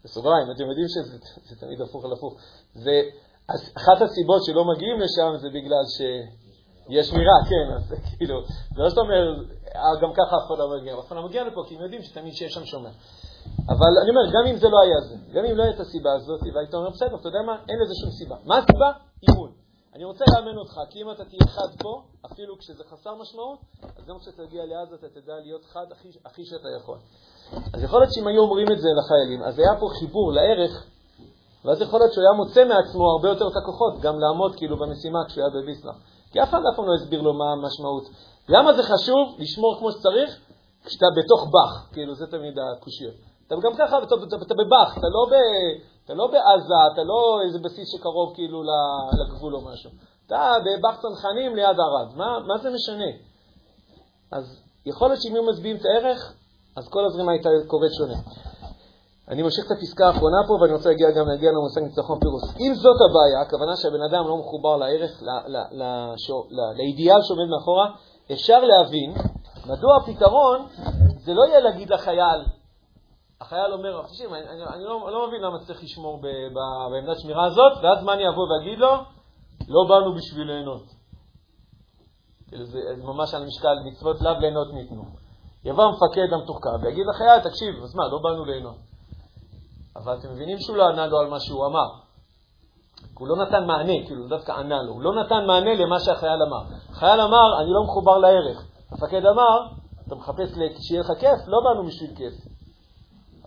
בסוגריים, אתם יודעים שזה *laughs* תמיד הפוך על הפוך. זה, אחת הסיבות שלא מגיעים לשם זה בגלל שיש שמירה, כן, אז כאילו, זה לא שאתה אומר, אה, גם ככה אף אחד לא מגיע, אף אחד לא מגיע לפה כי הם יודעים שתמיד שיש שם שומר. אבל אני אומר, גם אם זה לא היה זה, גם אם לא הייתה הסיבה הזאת, והיית אומר, בסדר, אתה יודע מה, אין לזה שום סיבה. מה הסיבה? אימון. אני רוצה לאמן אותך, כי אם אתה תהיה חד פה, אפילו כשזה חסר משמעות, אז גם כשתגיע לעזה אתה תדע להיות חד הכי, הכי שאתה יכול. אז יכול להיות שאם היו אומרים את זה לחיילים, אז היה פה חיבור לערך, ואז יכול להיות שהוא היה מוצא מעצמו הרבה יותר את הכוחות, גם לעמוד כאילו במשימה כשהוא היה בביסלח. כי אף אחד אף פעם לא הסביר לו מה המשמעות. למה זה חשוב לשמור כמו שצריך כשאתה בתוך באך, כאילו זה תמיד הקושיות. אתה גם ככה, אתה, אתה, אתה בבאך, אתה לא, אתה לא בעזה, אתה לא איזה בסיס שקרוב כאילו לגבול או משהו. אתה בבאך צנחנים ליד ערד, מה, מה זה משנה? אז יכול להיות שאם היו מצביעים את הערך, אז כל הזרימה הייתה קובעת שונה. אני ממשיך את הפסקה האחרונה פה, ואני רוצה להגיע גם להגיע למושג ניצחון פירוס. אם זאת הבעיה, הכוונה שהבן אדם לא מחובר לערך, לאידיאל שעומד מאחורה, אפשר להבין מדוע הפתרון זה לא יהיה להגיד לחייל, החייל אומר, תקשיב, אני, אני, אני לא, לא מבין למה צריך לשמור ב, ב, בעמדת שמירה הזאת, ואז מה אני אבוא ואגיד לו? לא באנו בשביל ליהנות. כאילו זה ממש על משקל מצוות לאו ליהנות ניתנו. יבוא המפקד המתוחכם ויגיד לחייל, תקשיב, אז מה, לא באנו ליהנות. אבל אתם מבינים שהוא לא ענה לו על מה שהוא אמר. הוא לא נתן מענה, כאילו, הוא דווקא ענה לו. הוא לא נתן מענה למה שהחייל אמר. החייל אמר, אני לא מחובר לערך. המפקד אמר, אתה מחפש שיהיה לך כיף? לא באנו בשביל כיף.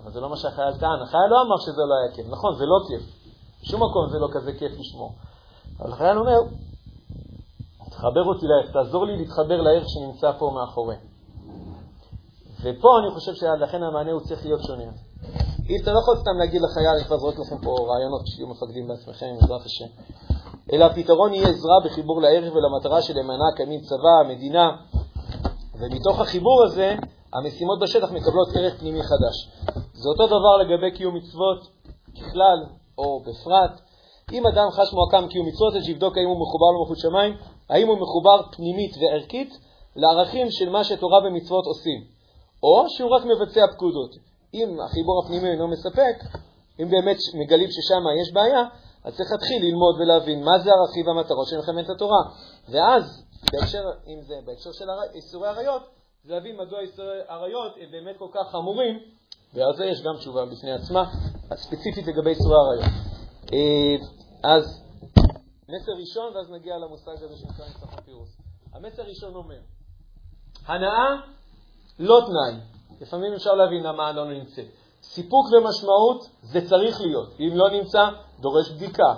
אבל זה לא מה שהחייל טען. החייל לא אמר שזה לא היה כיף. נכון, זה לא כיף. בשום מקום זה לא כזה כיף לשמור. אבל החייל אומר, תחבר אותי לערך, תעזור לי להתחבר לערך שנמצא פה מאחורי. ופה אני חושב שלכן המענה הוא צריך להיות שונה. אי אתה לא יכול סתם להגיד לחייל, אני כבר זורק לכם פה רעיונות שיהיו מפקדים בעצמכם, בעזרת השם. אלא הפתרון יהיה עזרה בחיבור לערך ולמטרה שלמענה קיימים צבא, מדינה, ומתוך החיבור הזה המשימות בשטח מקבלות ערך פנימי חדש. זה אותו דבר לגבי קיום מצוות ככלל או בפרט. אם אדם חש מועקם קיום מצוות, אז שיבדוק האם הוא מחובר למלכות שמיים, האם הוא מחובר פנימית וערכית, לערכים של מה שתורה ומצוות עושים, או שהוא רק מבצע פקודות. אם החיבור הפנימי אינו מספק, אם באמת מגלים ששם יש בעיה, אז צריך להתחיל ללמוד ולהבין מה זה הרכיב והמטרות של מלחמת התורה. ואז, בהקשר, אם זה בהקשר של איסורי עריות, זה להבין מדוע איסורי עריות הם באמת כל כך חמורים, ועל זה יש גם תשובה בפני עצמה, ספציפית לגבי איסורי עריות. אה, אז מסר ראשון, ואז נגיע למושג הזה שנקרא ניצחון פירוס. המסר הראשון אומר, הנאה לא תנאי. לפעמים אפשר להבין למה לא נמצא. סיפוק ומשמעות זה צריך להיות. אם לא נמצא, דורש בדיקה.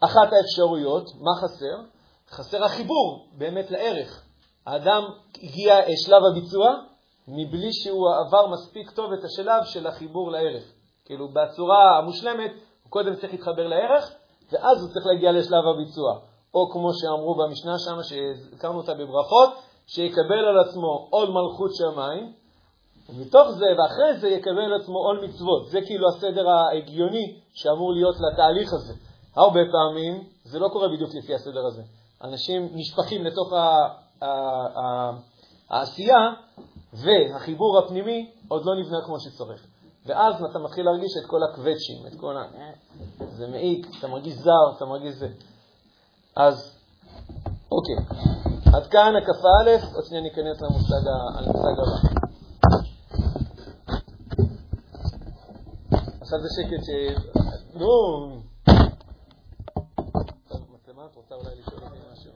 אחת האפשרויות, מה חסר? חסר החיבור באמת לערך. האדם הגיע שלב הביצוע מבלי שהוא עבר מספיק טוב את השלב של החיבור לערך. כאילו, בצורה המושלמת, הוא קודם צריך להתחבר לערך, ואז הוא צריך להגיע לשלב הביצוע. או כמו שאמרו במשנה שם, שהזכרנו אותה בברכות, שיקבל על עצמו עול מלכות שמיים, ומתוך זה ואחרי זה יקבל על עצמו עול מצוות. זה כאילו הסדר ההגיוני שאמור להיות לתהליך הזה. הרבה פעמים זה לא קורה בדיוק לפי הסדר הזה. אנשים נשפכים לתוך העשייה, והחיבור הפנימי עוד לא נבנה כמו שצריך. ואז אתה מתחיל להרגיש את כל הקווצ'ים, את כל ה... זה מעיק, אתה מרגיש זר, אתה מרגיש זה. אז, אוקיי. עד כאן הקפה א', עוד שנייה ניכנס למושג הבא. עכשיו זה שקט ש... נו. מצלמה, את רוצה אולי לשאול אותי משהו?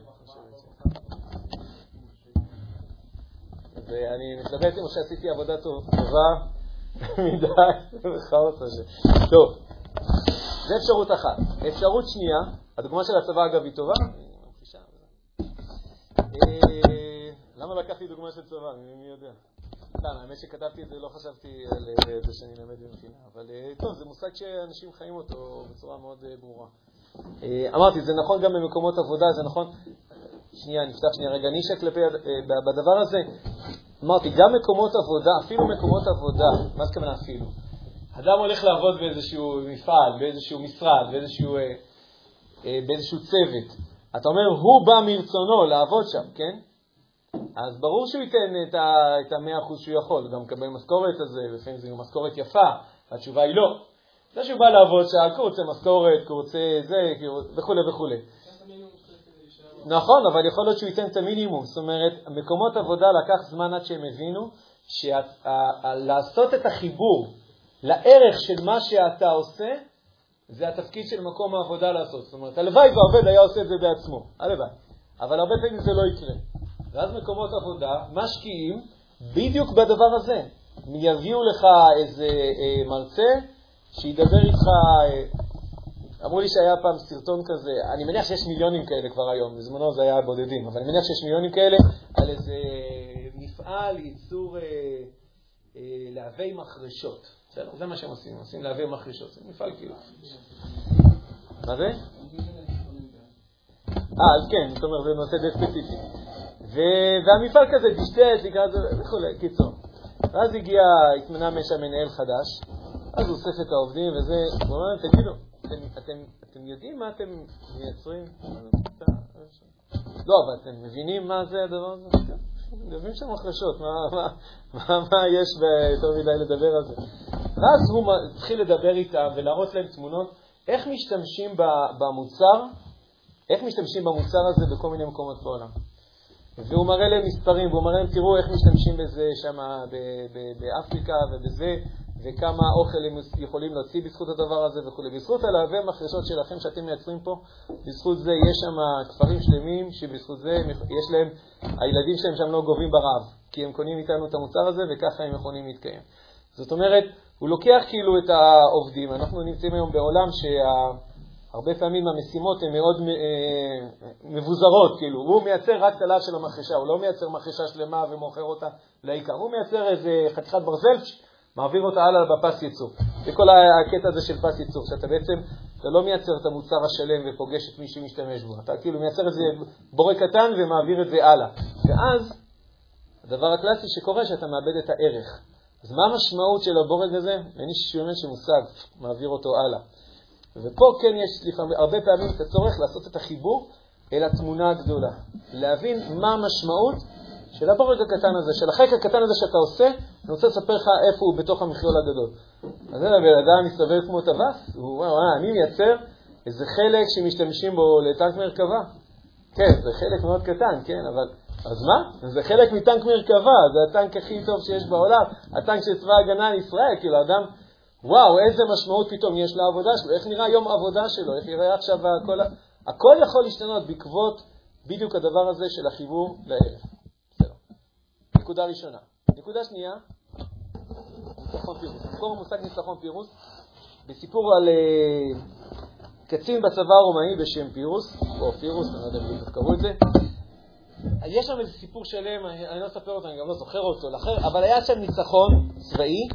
ואני מתלבט אם שעשיתי עבודה טובה *laughs* מדי בכאוס הזה. טוב, זו אפשרות אחת. אפשרות שנייה, הדוגמה של הצבא אגב היא טובה, אה, למה לקחתי דוגמה של צבא? מי יודע? סתם, האמת שכתבתי את זה, לא חשבתי על אה, זה שאני אלמד במכינה, אבל אה, טוב, זה מושג שאנשים חיים אותו בצורה מאוד ברורה. אמרתי, זה נכון גם במקומות עבודה, זה נכון... שנייה, נפתח שנייה רגע נישה כלפי, בדבר הזה. אמרתי, גם מקומות עבודה, אפילו מקומות עבודה, מה זה כוונה אפילו? אדם הולך לעבוד באיזשהו מפעל, באיזשהו משרד, באיזשהו, באיזשהו צוות. אתה אומר, הוא בא מרצונו לעבוד שם, כן? אז ברור שהוא ייתן את המאה אחוז שהוא יכול, גם מקבל משכורת הזה, לפעמים זו משכורת יפה, התשובה היא לא. זה שהוא בא לעבוד שם, כי הוא רוצה משכורת, כי הוא רוצה זה, וכו' וכו'. נכון, אבל יכול להיות שהוא ייתן את המינימום. זאת אומרת, מקומות עבודה לקח זמן עד שהם הבינו שלעשות את החיבור לערך של מה שאתה עושה, זה התפקיד של מקום העבודה לעשות. זאת אומרת, הלוואי והעובד היה עושה את זה בעצמו, הלוואי. אבל הרבה פעמים זה לא יקרה. ואז מקומות עבודה משקיעים בדיוק בדבר הזה. יביאו לך איזה אה, מרצה שידבר איתך, אה, אמרו לי שהיה פעם סרטון כזה, אני מניח שיש מיליונים כאלה כבר היום, בזמנו זה היה בודדים, אבל אני מניח שיש מיליונים כאלה על איזה מפעל ייצור אה, אה, להבי מחרשות. בסדר, זה מה שהם עושים, עושים להעביר מחרישות, זה מפעל כאילו. מה זה? אה, אז כן, זאת אומרת, זה נושא די ספציפי. והמפעל כזה דשדש, נקרא לזה וכולי, קיצור. ואז הגיע, התמנה משם מנהל חדש, אז הוא אוסף את העובדים וזה, הוא אומר תגידו, אתם, יודעים מה אתם מייצרים? לא, אבל אתם מבינים מה זה הדבר הזה? מדברים שם מה, מה יש יותר מדי לדבר על זה? ואז הוא התחיל לדבר איתם ולהראות להם תמונות איך משתמשים במוצר, איך משתמשים במוצר הזה בכל מיני מקומות בעולם. והוא מראה להם מספרים, והוא מראה להם, תראו איך משתמשים בזה שם באפריקה ובזה, וכמה אוכל הם יכולים להוציא בזכות הדבר הזה וכו'. בזכות הלהבי המחרשות שלכם שאתם מייצרים פה, בזכות זה יש שם כפרים שלמים שבזכות זה יש להם, הילדים שלהם שם לא גובים ברעב, כי הם קונים איתנו את המוצר הזה וככה הם יכולים להתקיים. זאת אומרת, הוא לוקח כאילו את העובדים, אנחנו נמצאים היום בעולם שהרבה פעמים המשימות הן מאוד אה, מבוזרות, כאילו, הוא מייצר רק את הלאו של המחרשה, הוא לא מייצר מחרשה שלמה ומוכר אותה לעיקר, הוא מייצר איזה חתיכת ברזל מעביר אותה הלאה בפס ייצור. זה כל הקטע הזה של פס ייצור, שאתה בעצם, אתה לא מייצר את המוצר השלם ופוגש את מי שמשתמש בו, אתה כאילו מייצר איזה בורא קטן ומעביר את זה הלאה. ואז, הדבר הקלאסי שקורה, שאתה מאבד את הערך. אז מה המשמעות של הבורג הזה? אין לי שומע שמושג, מעביר אותו הלאה. ופה כן יש לפעמים, הרבה פעמים את הצורך לעשות את החיבור אל התמונה הגדולה. להבין מה המשמעות של הבורג הקטן הזה, של החלק הקטן הזה שאתה עושה, אני רוצה לספר לך איפה הוא בתוך המכלול הגדול. אז זה הבן אדם מסתובב כמו טווס, הוא אומר, אה, אני מייצר איזה חלק שמשתמשים בו לטנק מרכבה. כן, זה חלק מאוד קטן, כן, אבל... אז מה? זה חלק מטנק מרכבה, זה הטנק הכי טוב שיש בעולם, הטנק של צבא ההגנה לישראל, כאילו, אדם, וואו, איזה משמעות פתאום יש לעבודה שלו, איך נראה יום העבודה שלו, איך יראה עכשיו הכל, הכל יכול להשתנות בעקבות בדיוק הדבר הזה של החיבור לערב. נקודה ראשונה. נקודה שנייה, ניצחון פירוס. מקור המושג ניצחון פירוס, בסיפור על uh, קצין בצבא הרומאי בשם פירוס, או פירוס, אני לא יודע אם קראו את זה. יש שם איזה סיפור שלם, אני לא אספר אותו, אני גם לא זוכר אותו, לאחר, אבל היה שם ניצחון צבאי,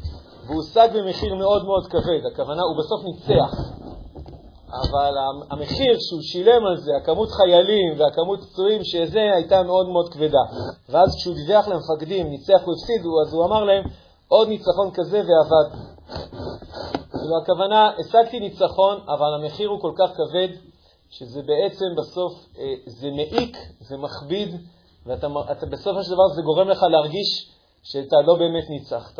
והוא הושג במחיר מאוד מאוד כבד. הכוונה, הוא בסוף ניצח. אבל המחיר שהוא שילם על זה, הכמות חיילים והכמות פצועים שזה, הייתה מאוד מאוד כבדה. ואז כשהוא דיווח למפקדים, ניצח או הפסידו, אז הוא אמר להם, עוד ניצחון כזה ועבד. כאילו הכוונה, השגתי ניצחון, אבל המחיר הוא כל כך כבד, שזה בעצם בסוף, אה, זה מעיק, זה מכביד, ובסופו של דבר זה גורם לך להרגיש שאתה לא באמת ניצחת.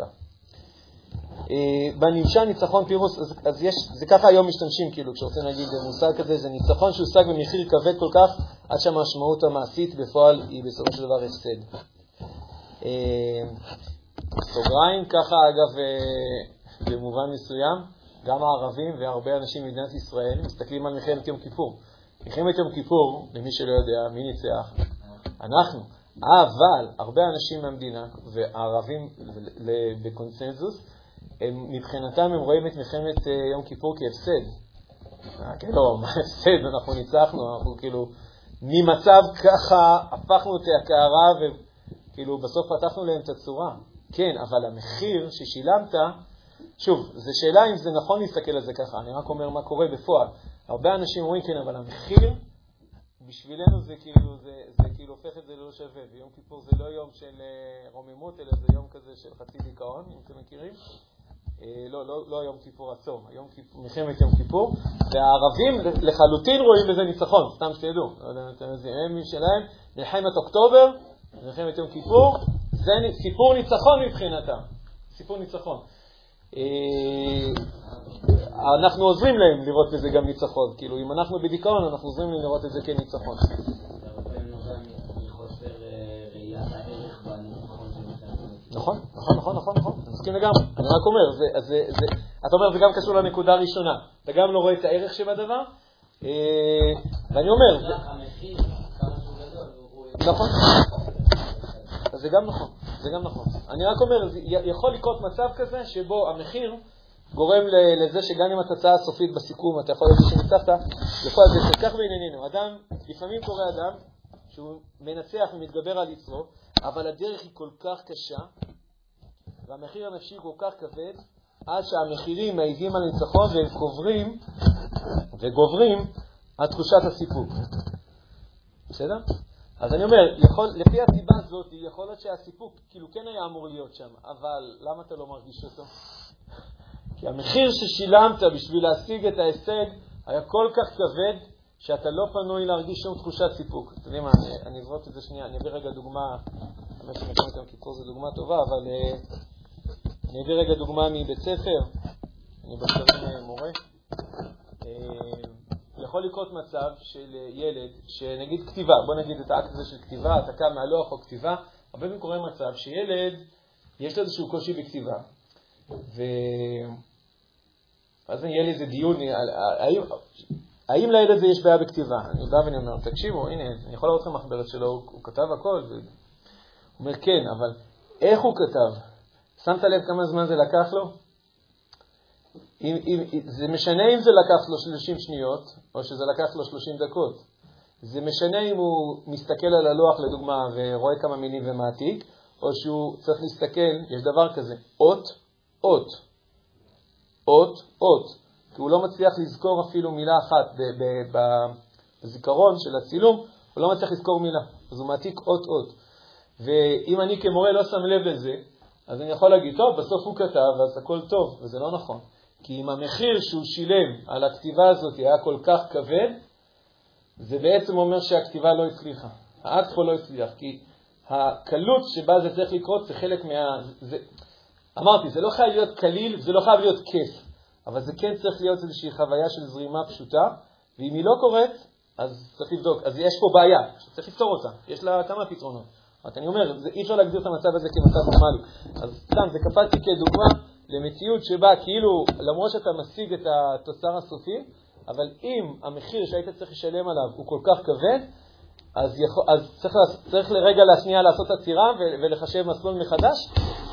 אה, בנמשל ניצחון פירוס, אז, אז יש, זה ככה היום משתמשים, כאילו, כשרוצים להגיד מושג כזה, זה ניצחון שהושג במחיר כבד כל כך, עד שהמשמעות המעשית בפועל היא בסופו של דבר הפסד. אה, סוגריים, ככה אגב, אה, במובן מסוים, גם הערבים והרבה אנשים במדינת ישראל מסתכלים על מלחמת יום כיפור. מלחמת יום כיפור, למי שלא יודע, מי ניצח? אנחנו. אבל הרבה אנשים מהמדינה, והערבים בקונסנזוס, הם, מבחינתם הם רואים את מלחמת uh, יום כיפור כהפסד. אה, לא, מה הפסד? אנחנו ניצחנו, אנחנו כאילו, ממצב ככה הפכנו את הקערה וכאילו בסוף פתחנו להם את הצורה. כן, אבל המחיר ששילמת, שוב, זו שאלה אם זה נכון להסתכל על זה ככה, אני רק אומר מה קורה בפועל. הרבה אנשים אומרים, כן, אבל המחיר בשבילנו זה כאילו, זה, זה כאילו הופך את זה ללא שווה, ויום כיפור זה לא יום של אה, רוממות, אלא זה יום כזה של חצי דיכאון, אם אתם מכירים. אה, לא, לא, לא יום כיפור הצום, היום כיפור, מלחמת יום כיפור, והערבים לחלוטין רואים בזה ניצחון, סתם שתדעו, לא יודע אם אתם יודעים, הם שלהם, מלחמת אוקטובר, מלחמת יום כיפור, זה סיפור ניצחון מבחינתם, סיפור ניצחון. אה, אנחנו עוזרים להם לראות בזה גם ניצחון, כאילו אם אנחנו בדיכאון, אנחנו עוזרים להם לראות את זה כניצחון. נכון, נכון, נכון, נכון, נכון, אני מסכים לגמרי. אני רק אומר, זה, זה, זה, אתה אומר, זה גם קשור לנקודה הראשונה. אתה גם לא רואה את הערך שבדבר, אה, ואני אומר... נכון. זה גם נכון, זה גם נכון. אני רק אומר, יכול לקרות מצב כזה שבו המחיר גורם לזה שגם אם התוצאה הסופית בסיכום, אתה יכול להגיד שניצחת, להיות זה כך בענייננו. אדם, לפעמים קורה אדם שהוא מנצח ומתגבר על יצרו, אבל הדרך היא כל כך קשה, והמחיר הנפשי כל כך כבד, עד שהמחירים מעיזים על ניצחון והם קוברים וגוברים על תחושת הסיפוק. בסדר? אז אני אומר, יכול, לפי הסיבה הזאת, יכול להיות שהסיפוק כאילו כן היה אמור להיות שם, אבל למה אתה לא מרגיש אותו? כי המחיר ששילמת בשביל להשיג את ההישג היה כל כך כבד, שאתה לא פנוי להרגיש שום תחושת סיפוק. אתם יודעים מה, אני, אזרוק את זה שנייה, אני אביא רגע דוגמה, האמת שמלחמת יום כיפור זו דוגמה טובה, אבל uh, אני אביא רגע דוגמה מבית ספר, אני בצרים מורה. Uh, יכול לקרות מצב של ילד, שנגיד כתיבה, בוא נגיד את האקט הזה של כתיבה, קם מהלוח או כתיבה, הרבה פעמים קורה מצב שילד, יש לו איזשהו קושי בכתיבה, ו... אז יהיה לי איזה דיון, האם, האם לילד הזה יש בעיה בכתיבה? אני בא ואני אומר, תקשיבו, הנה, אני יכול לראות לכם מחברת שלו, הוא כתב הכל. ו... הוא אומר, כן, אבל איך הוא כתב? שמת לב כמה זמן זה לקח לו? אם, אם, זה משנה אם זה לקח לו 30 שניות, או שזה לקח לו 30 דקות. זה משנה אם הוא מסתכל על הלוח, לדוגמה, ורואה כמה מילים ומעתיק, או שהוא צריך להסתכל, יש דבר כזה, אות, אות, אות, אות. כי הוא לא מצליח לזכור אפילו מילה אחת בזיכרון של הצילום, הוא לא מצליח לזכור מילה, אז הוא מעתיק אות-אות. ואם אני כמורה לא שם לב לזה, אז אני יכול להגיד, טוב, בסוף הוא כתב, אז הכל טוב, וזה לא נכון. כי אם המחיר שהוא שילם על הכתיבה הזאת היה כל כך כבד, זה בעצם אומר שהכתיבה לא הצליחה. האקט פה לא הצליח, כי הקלות שבה זה צריך לקרות זה חלק מה... זה... אמרתי, זה לא חייב להיות קליל, זה לא חייב להיות כיף, אבל זה כן צריך להיות איזושהי חוויה של זרימה פשוטה, ואם היא לא קורית, אז צריך לבדוק. אז יש פה בעיה, שצריך לפתור אותה. יש לה כמה פתרונות. רק אני אומר, זה, אי אפשר להגדיר את המצב הזה כמצב נורמלי. אז סתם, זה קפצתי כדוגמה למציאות שבה כאילו, למרות שאתה משיג את התוצר הסופי, אבל אם המחיר שהיית צריך לשלם עליו הוא כל כך כבד, אז, יכול, אז צריך, צריך לרגע לשנייה לעשות עצירה ולחשב מסלול מחדש,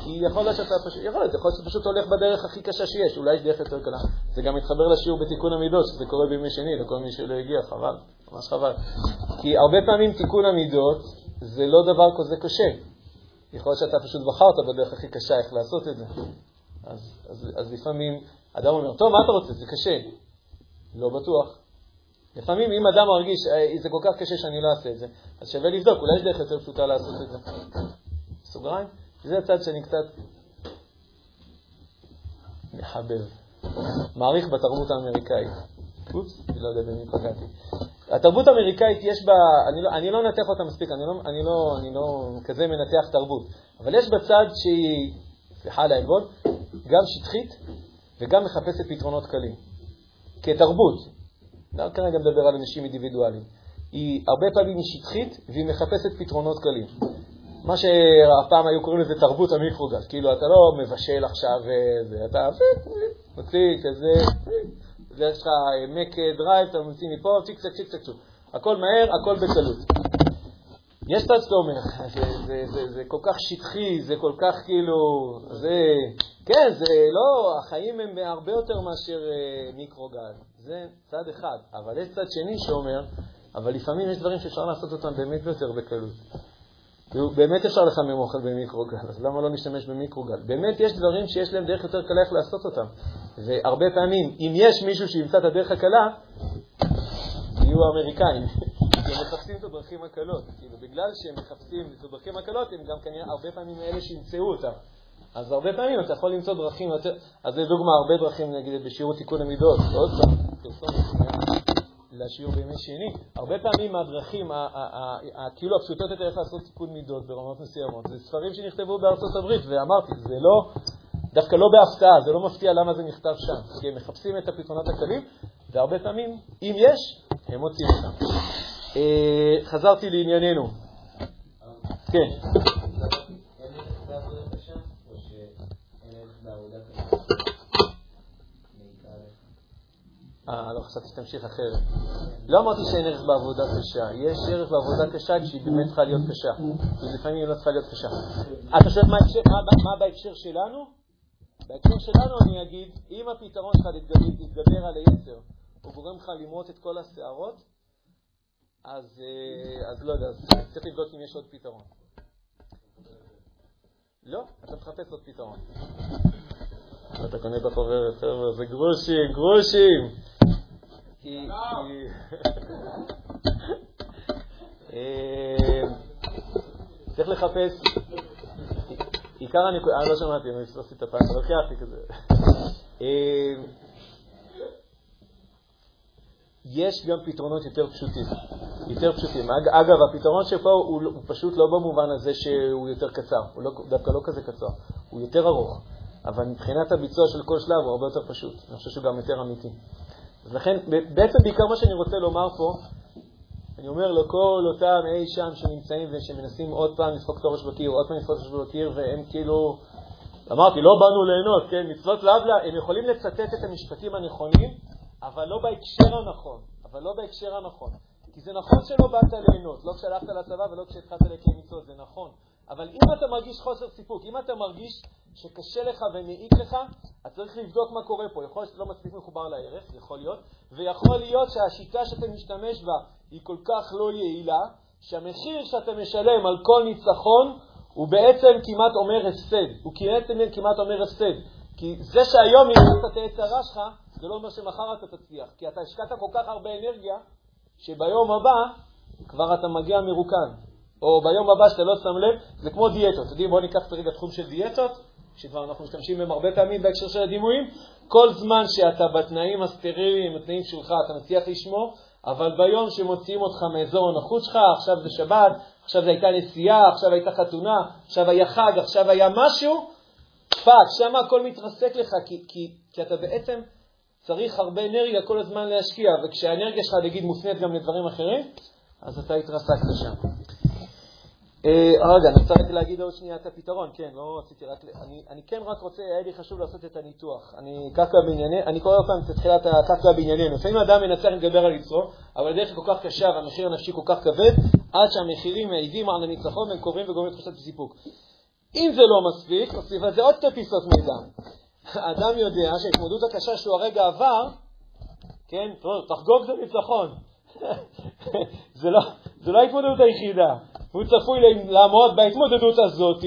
כי יכול להיות שאתה פשוט, יכול להיות, יכול להיות שאתה פשוט הולך בדרך הכי קשה שיש, אולי יש דרך יותר קלה. זה גם מתחבר לשיעור בתיקון המידות, שזה קורה בימי שני לכל מי שלא הגיע, חבל, ממש חבל. כי הרבה פעמים תיקון המידות זה לא דבר כזה קשה. יכול להיות שאתה פשוט בחרת בדרך הכי קשה איך לעשות את זה. אז, אז, אז לפעמים אדם אומר, טוב, מה אתה רוצה? זה קשה. לא בטוח. לפעמים אם אדם מרגיש, זה כל כך קשה שאני לא אעשה את זה, אז שווה לבדוק, אולי יש דרך יותר פשוטה לעשות את זה. סוגריים? זה הצד שאני קצת מחבב. מעריך בתרבות האמריקאית. אופס, אני לא יודע במי פגעתי. התרבות האמריקאית יש בה, אני לא, אני לא מנתח אותה מספיק, אני לא, אני, לא, אני לא כזה מנתח תרבות, אבל יש בה צד שהיא, סליחה על העלבון, גם שטחית וגם מחפשת פתרונות קלים. כתרבות, לא כרגע מדבר על אנשים אינדיבידואליים. היא הרבה פעמים היא שטחית והיא מחפשת פתרונות קלים. מה שפעם היו קוראים לזה תרבות המיקרוגל, כאילו אתה לא מבשל עכשיו, זה, אתה מוציא כזה, יש לך מק דרייב, אתה מוציא מפה, צ'יק צ'ק צ'יק צ'ק צ'וק. הכל מהר, הכל בקלות. יש צד שאתה אומר, *laughs* זה, זה, זה, זה כל כך שטחי, זה כל כך כאילו, זה, כן, זה לא, החיים הם הרבה יותר מאשר אה, מיקרוגז, זה צד אחד. אבל יש צד שני שאומר, אבל לפעמים יש דברים שאפשר לעשות אותם באמת יותר בקלות. באמת אפשר לחמם אוכל במיקרוגל, אז למה לא נשתמש במיקרוגל? באמת יש דברים שיש להם דרך יותר קלה איך לעשות אותם. והרבה פעמים, אם יש מישהו שימצא את הדרך הקלה, יהיו האמריקאים. כי הם מחפשים את הדרכים הקלות. כאילו, בגלל שהם מחפשים את הדרכים הקלות, הם גם כנראה הרבה פעמים אלה שימצאו אותם. אז הרבה פעמים אתה יכול למצוא דרכים יותר... אז לדוגמה, הרבה דרכים, נגיד, בשיעור תיקון המידות. עוד פעם, פרסומת. לשיעור בימי שני, הרבה פעמים הדרכים, כאילו הפשוטות יותר איך לעשות תיקון מידות ברמות מסוימות, זה ספרים שנכתבו בארצות הברית, ואמרתי, זה לא, דווקא לא בהפתעה, זה לא מפתיע למה זה נכתב שם, כי הם מחפשים את הפתרונות הקלים, והרבה פעמים, אם יש, הם מוצאים אותם. אה, חזרתי לענייננו. כן. אה, לא חשבתי שתמשיך אחרת. לא אמרתי שאין ערך בעבודה קשה. יש ערך בעבודה קשה כשהיא באמת צריכה להיות קשה. ולפעמים היא לא צריכה להיות קשה. אתה שואל מה, מה, מה בהקשר שלנו? בהקשר שלנו אני אגיד, אם הפתרון שלך להתגבר על היצר, הוא גורם לך למרוט את כל השערות, אז, אה, אז לא יודע, אז צריך לבדוק אם יש עוד פתרון. לא, אתה מחפש עוד פתרון. אתה קונה את החוברת, חבר'ה, זה גרושים, גרושים. *laughs* אה, צריך לחפש, עיקר הנקודה, אני לא שמעתי, אני פספסתי את הפעם, אבל חייבתי כזה. אה, יש גם פתרונות יותר פשוטים. יותר פשוטים. אגב, הפתרון שפה הוא, הוא פשוט לא במובן הזה שהוא יותר קצר, הוא לא, דווקא לא כזה קצר, הוא יותר ארוך. אבל מבחינת הביצוע של כל שלב הוא הרבה יותר פשוט. אני חושב שהוא גם יותר אמיתי. אז לכן, בעצם בעיקר מה שאני רוצה לומר פה, אני אומר לכל אותם אי שם שנמצאים ושמנסים עוד פעם לדפוק את הראש בקיר, עוד פעם לדפוק את הראש בקיר, והם כאילו, אמרתי, לא באנו ליהנות, כן, מצוות לאו הם יכולים לצטט את המשפטים הנכונים, אבל לא בהקשר הנכון, אבל לא בהקשר הנכון. כי זה נכון שלא באת ליהנות, לא כשהלכת לצבא ולא כשהתחלת לקיים מצוות, זה נכון. אבל אם אתה מרגיש חוסר סיפוק, אם אתה מרגיש שקשה לך ומעיק לך, אז צריך לבדוק מה קורה פה. יכול להיות שאתה לא מספיק מחובר לערך, יכול להיות, ויכול להיות שהשיטה שאתה משתמש בה היא כל כך לא יעילה, שהמחיר שאתה משלם על כל ניצחון הוא בעצם כמעט אומר הפסד. הוא בעצם כמעט אומר הפסד. כי זה שהיום ירדת את העץ הרע שלך, זה לא אומר שמחר אתה תצליח. כי אתה השקעת כל כך הרבה אנרגיה, שביום הבא כבר אתה מגיע מרוקן. או ביום הבא שאתה לא שם לב, זה כמו דיאטות. אתם יודעים, בואו ניקח רגע תחום של דיאטות. שכבר אנחנו משתמשים בהם הרבה פעמים בהקשר של הדימויים, כל זמן שאתה בתנאים הסטריליים, התנאים שלך, אתה מצליח לשמור, אבל ביום שמוציאים אותך מאזור הנוחות שלך, עכשיו זה שבת, עכשיו זו הייתה נסיעה, עכשיו הייתה חתונה, עכשיו היה חג, עכשיו היה משהו, fuck, שם הכל מתרסק לך, כי, כי, כי אתה בעצם צריך הרבה אנרגיה כל הזמן להשקיע, וכשהאנרגיה שלך, נגיד, מופנית גם לדברים אחרים, אז אתה התרסקת שם. אה, רגע, אני רוצה רק להגיד עוד שנייה את הפתרון, כן, לא רציתי רק, אני, אני כן רק רוצה, היה לי חשוב לעשות את הניתוח. אני קרקע בענייני, אני קורא עוד פעם את תחילת הקרקע בענייני. לפעמים אדם מנצח לדבר על יצרו, אבל הדרך כל כך קשה והמחיר הנפשי כל כך כבד, עד שהמחירים מעידים על הניצחון והם קוראים וגורמים לתחושת סיפוק. אם זה לא מספיק, נוסיף על זה עוד שתי פיסות מידע. האדם יודע שההתמודדות הקשה שהוא הרגע עבר, כן, תחגוג את הניצחון. *laughs* לא, זה לא ההתמודדות היחידה. הוא צפוי לעמוד בהתמודדות הזאת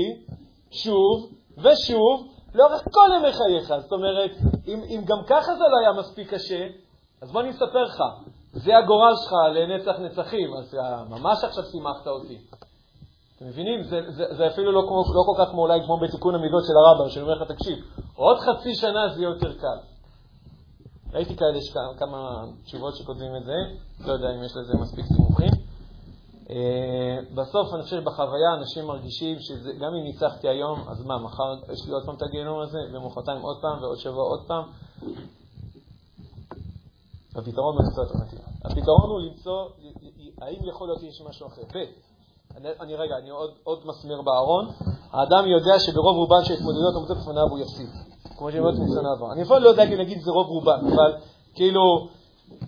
שוב ושוב לאורך כל ימי חייך. זאת אומרת, אם, אם גם ככה זה לא היה מספיק קשה, אז בוא אני אספר לך, זה הגורל שלך לנצח נצחים, אז ממש עכשיו שימחת אותי. אתם מבינים? זה, זה, זה אפילו לא, כמו, לא כל כך כמו אולי כמו בתיקון המידות של הרמב"ם, שאני אומר לך, תקשיב, עוד חצי שנה זה יהיה יותר קל. ראיתי כאלה כמה תשובות שכותבים את זה, לא יודע אם יש לזה מספיק סימוכים. אה, בסוף אני חושב שבחוויה אנשים מרגישים שגם אם ניצחתי היום, אז מה, מחר יש לי עוד פעם את הגיהנום הזה, ומחרתיים עוד פעם, ועוד שבוע עוד פעם. הפתרון הוא למצוא אלטרנטיבה. הפתרון הוא למצוא האם יכול להיות שיש משהו אחר. ב', אני, אני רגע, אני עוד, עוד מסמר בארון. האדם יודע שברוב רובן של התמודדויות עומדות בפניו הוא יפסיד. כמו אומר מניסיון העבר. אני אפילו לא יודע להגיד זה רוב רובן, אבל כאילו,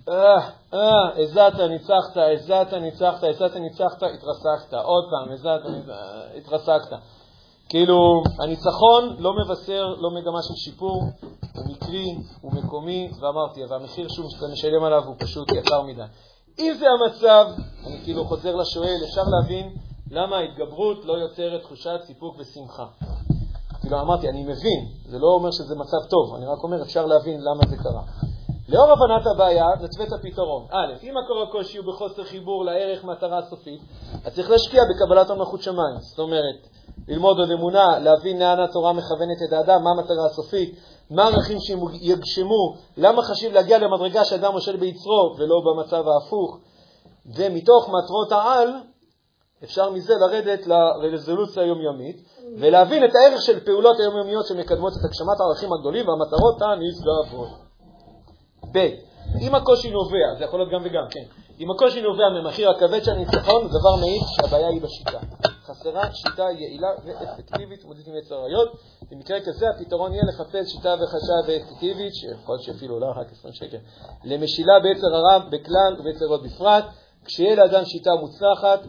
אה, אה, הזעת, ניצחת, הזעת, ניצחת, הזעת, ניצחת, התרסקת. עוד פעם, הזעת, התרסקת. כאילו, הניצחון לא מבשר לא מגמה של שיפור, הוא מקרי, הוא מקומי, ואמרתי, והמחיר שאתה משלם עליו הוא פשוט יקר מדי. אם זה המצב, אני כאילו חוזר לשואל, אפשר להבין למה ההתגברות לא יוצרת תחושת סיפוק ושמחה. כאילו אמרתי, אני מבין, זה לא אומר שזה מצב טוב, אני רק אומר, אפשר להבין למה זה קרה. לאור הבנת הבעיה, נתווה את הפתרון. א', אם מקור הקושי הוא בחוסר חיבור לערך מטרה סופית, אז צריך להשקיע בקבלת המלכות שמיים. זאת אומרת, ללמוד עוד אמונה, להבין לאן התורה מכוונת את האדם, מה המטרה הסופית, מה הערכים שיגשמו, למה חשוב להגיע למדרגה שאדם מושל ביצרו ולא במצב ההפוך. ומתוך מטרות העל, אפשר מזה לרדת לרזולוציה היומיומית ולהבין את הערך של פעולות היומיומיות שמקדמות את הגשמת הערכים הגדולים והמטרות הנשגבות. ב. אם הקושי נובע, זה יכול להיות גם וגם, כן, אם הקושי נובע ממחיר הכבד של הניצחון, דבר מעיד שהבעיה היא בשיטה. חסרה שיטה יעילה ואפקטיבית להתמודדות עם יצר הרעיות. במקרה כזה הפתרון יהיה לחפש שיטה וחשה ואפקטיבית, שיכול להיות שאפילו עולה רק 20 שקל, למשילה ביצר הרע בכלל וביצר רעות בפרט. כשיהיה לאדם שיטה מוצלחת,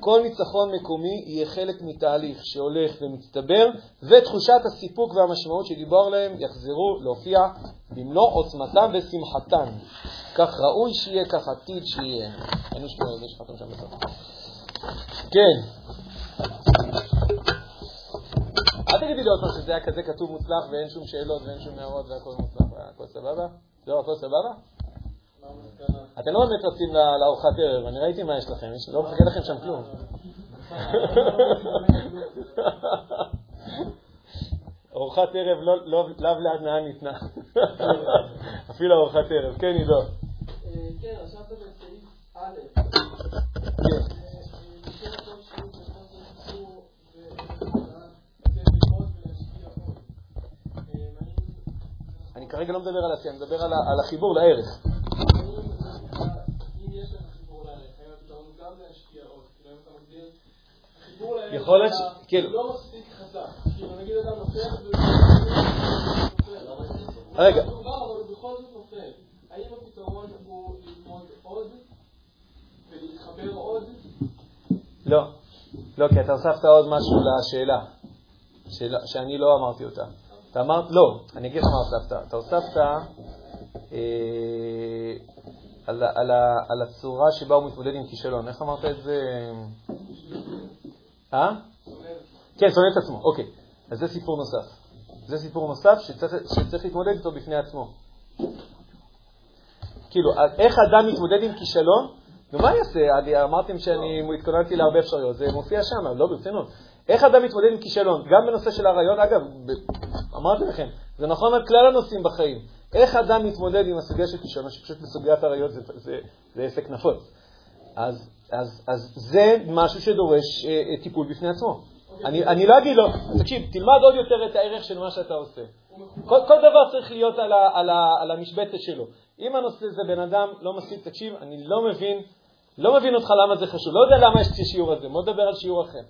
כל ניצחון מקומי יהיה חלק מתהליך שהולך ומצטבר, ותחושת הסיפוק והמשמעות שדיבור עליהם יחזרו להופיע במלוא עוצמתם ושמחתם. כך ראוי שיהיה, כך עתיד שיהיה. אין שנייה, יש לך שם בסוף. כן. אל תגידי לי עוד פעם שזה היה כזה כתוב מוצלח ואין שום שאלות ואין שום הערות והכל מוצלח, הכל סבבה? זהו, הכל סבבה? אתם לא באמת רצים לארוחת ערב, אני ראיתי מה יש לכם, לא מחכה לכם שם כלום. ארוחת ערב לאו להנאה ניתנה. אפילו ארוחת ערב. כן, עידו. כן, עכשיו בסעיף א'. אני כרגע לא מדבר על עשייה, אני מדבר על החיבור לערך. יכול להיות ש... כאילו... לא מספיק חזק. כאילו נגיד אדם נופל רגע. אבל הוא בכל זאת נופל. האם הפתרון הוא ללמוד עוד ולהתחבר עוד? לא. לא, כי אתה הוספת עוד משהו לשאלה, שאני לא אמרתי אותה. אתה אמרת, לא, אני אגיד לך מה הוספת. אתה הוספת אה, על, על, על הצורה שבה הוא מתמודד עם כישלון. איך אמרת את זה? אה? כן, שונא את עצמו, אוקיי. אז זה סיפור נוסף. זה סיפור נוסף שצריך, שצריך להתמודד איתו בפני עצמו. כאילו, איך אדם מתמודד עם כישלון? נו, מה יעשה? אמרתם שאני התכוננתי להרבה אפשרויות, זה מופיע שם, לא ברצינות. איך אדם מתמודד עם כישלון? גם בנושא של הרעיון, אגב, אמרתי לכם, זה נכון על כלל הנושאים בחיים. איך אדם מתמודד עם הסוגיה של כישלון, שפשוט בסוגיית עריות זה, זה, זה עסק נפוץ. אז, אז, אז זה משהו שדורש אה, אה, טיפול בפני עצמו. אני, אני לא אגיד לו, תקשיב, תלמד עוד יותר את הערך של מה שאתה עושה. כל, כל דבר צריך להיות על, ה, על, ה, על המשבצת שלו. אם הנושא זה בן אדם לא מספיק, תקשיב, אני לא מבין, לא מבין אותך למה זה חשוב, לא יודע למה יש את השיעור הזה, בוא נדבר על שיעור אחר.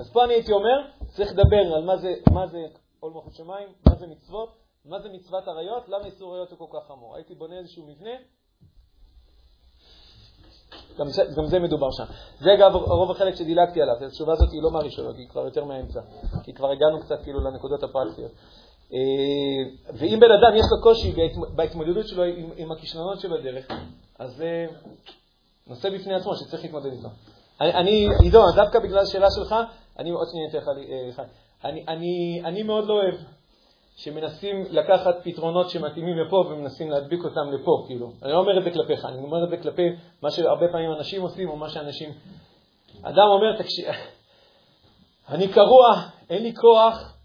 אז פה אני הייתי אומר, צריך לדבר על מה זה, מה זה עול מלכות שמיים, מה זה מצוות, מה זה מצוות עריות, למה איסור עריות הוא כל כך חמור. הייתי בונה איזשהו מבנה, גם זה, גם זה מדובר שם. זה אגב רוב החלק שדילגתי עליו, התשובה הזאת היא לא מהראשונות, היא כבר יותר מהאמצע, כי כבר הגענו קצת כאילו לנקודות הפרקטיות. אה, ואם בן אדם יש לו קושי בהתמודדות שלו עם, עם הכישלונות שבדרך, אז זה נושא בפני עצמו שצריך להתמודד איתו. אני, אני עידו, דווקא בגלל השאלה שלך, אני עוד שנייה אתן לך, אה, אני, אני, אני מאוד לא אוהב שמנסים לקחת פתרונות שמתאימים לפה ומנסים להדביק אותם לפה, כאילו. אני לא אומר את זה כלפיך, אני אומר את זה כלפי מה שהרבה פעמים אנשים עושים או מה שאנשים... אדם אומר, תקשיב, אני קרוע, אין לי כוח,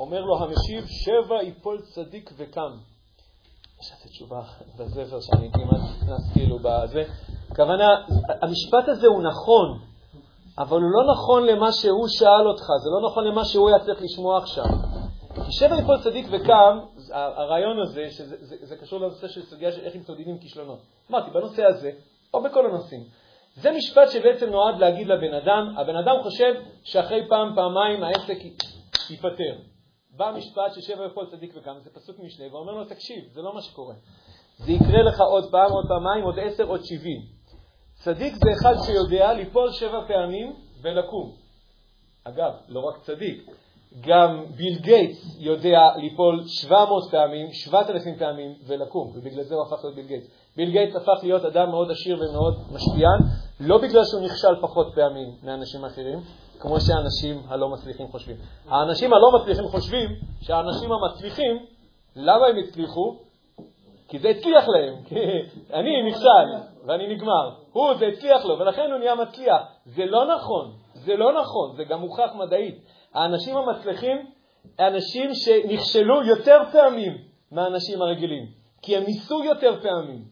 אומר לו המשיב, שבע יפול צדיק וקם. יש לזה תשובה בספר שאני כמעט נכנס כאילו בזה. הכוונה, המשפט הזה הוא נכון, אבל הוא לא נכון למה שהוא שאל אותך, זה לא נכון למה שהוא היה צריך לשמוע עכשיו. כי שבע יפול צדיק וקם, הרעיון הזה, שזה זה, זה קשור לנושא של סוגיה של איך מתמודדים כישלונות. אמרתי, בנושא הזה, או בכל הנושאים. זה משפט שבעצם נועד להגיד לבן אדם, הבן אדם חושב שאחרי פעם, פעמיים העסק ייפתר. בא משפט ששבע יפול צדיק וקם, זה פסוק משנה, ואומר לו, תקשיב, זה לא מה שקורה. זה יקרה לך עוד פעם, עוד פעמיים, עוד עשר, עוד שבעים. צדיק זה אחד שיודע ליפול שבע פעמים ולקום. אגב, לא רק צדיק, גם ביל גייטס יודע ליפול 700 פעמים, 7,000 פעמים ולקום, ובגלל זה הוא הפך להיות ביל גייטס. ביל גייטס הפך להיות אדם מאוד עשיר ומאוד משפיען, לא בגלל שהוא נכשל פחות פעמים מאנשים אחרים, כמו שהאנשים הלא מצליחים חושבים. האנשים הלא מצליחים חושבים שהאנשים המצליחים, למה הם הצליחו? כי זה הצליח להם, כי *laughs* אני נכשל ואני נגמר. הוא, זה הצליח לו, ולכן הוא נהיה מצליח. זה לא נכון, זה לא נכון, זה גם מוכח מדעית. האנשים המצליחים, אנשים שנכשלו יותר פעמים מהאנשים הרגילים, כי הם ניסו יותר פעמים.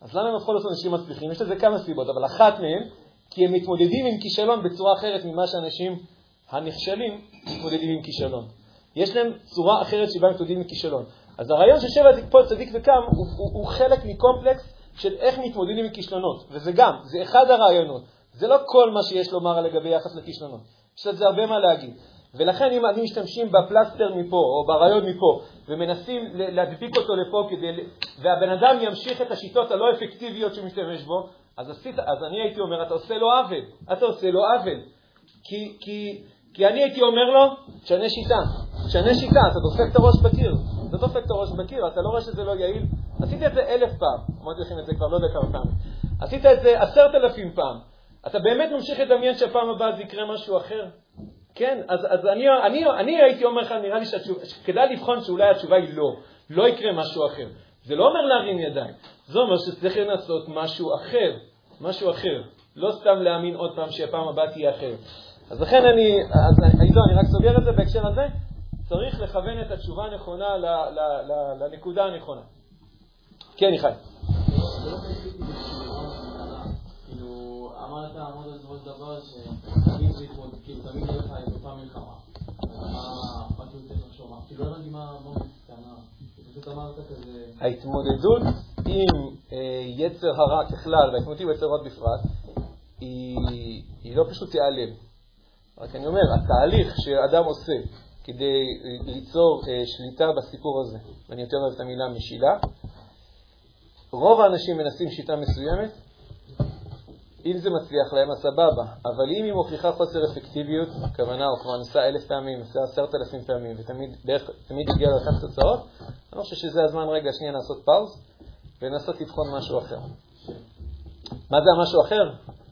אז למה הם בכל זאת אנשים מצליחים? יש לזה כמה סיבות, אבל אחת מהן, כי הם מתמודדים עם כישלון בצורה אחרת ממה שאנשים הנכשלים מתמודדים עם כישלון. יש להם צורה אחרת שבה מתמודדים עם כישלון. אז הרעיון של שבע תקפול צדיק וקם הוא, הוא, הוא חלק מקומפלקס של איך מתמודדים עם כישלונות, וזה גם, זה אחד הרעיונות. זה לא כל מה שיש לומר לגבי יחס לכישלונות. יש לזה הרבה מה להגיד. ולכן אם אני משתמשים בפלסטר מפה, או ברעיון מפה, ומנסים להדביק אותו לפה, כדי, והבן אדם ימשיך את השיטות הלא אפקטיביות שהוא משתמש בו, אז, עשית, אז אני הייתי אומר, אתה עושה לו עוול. אתה עושה לו עוול. כי, כי, כי אני הייתי אומר לו, תשנה שיטה. תשנה שיטה, אתה דופק את הראש בקיר. אתה דופק את הראש בקיר, אתה לא רואה שזה לא יעיל? עשית את זה אלף פעם. אמרתי לכם את זה כבר לא יודע כמה פעמים. עשית את זה עשרת אלפים פעם. אתה באמת ממשיך לדמיין שהפעם הבאה זה יקרה משהו אחר? כן, אז, אז אני, אני, אני הייתי אומר לך, נראה לי שכדאי לבחון שאולי התשובה היא לא, לא יקרה משהו אחר. זה לא אומר להרים ידיים, זה אומר שצריך לנסות משהו אחר, משהו אחר. לא סתם להאמין עוד פעם שהפעם הבאה תהיה אחרת. אז לכן אני, אז אני, לא, אני רק סוגר את זה בהקשר הזה, צריך לכוון את התשובה הנכונה ל, ל, ל, לנקודה הנכונה. כן, יחי. אמרת אמרת בסופו של דבר שתמיד זה כאילו תמיד יהיה לך את אותה מלחמה. לא. ההתמודדות עם אה, יצר הרע ככלל וההתמודדות עם יצר הרע בפרט היא לא פשוט תיעלם. רק אני אומר, התהליך שאדם עושה כדי ליצור אה, שליטה בסיפור הזה, ואני יותר אוהב את המילה משילה, רוב האנשים מנסים שיטה מסוימת, אם זה מצליח להם, אז סבבה, אבל אם היא מוכיחה חוסר אפקטיביות, הכוונה, הוא כבר ניסה אלף פעמים, ניסה עשרת אלפים פעמים, ותמיד הגיע לאותן תוצאות, אני חושב שזה הזמן רגע שנייה לעשות פאוז ולנסות לבחון משהו אחר. מה זה המשהו אחר?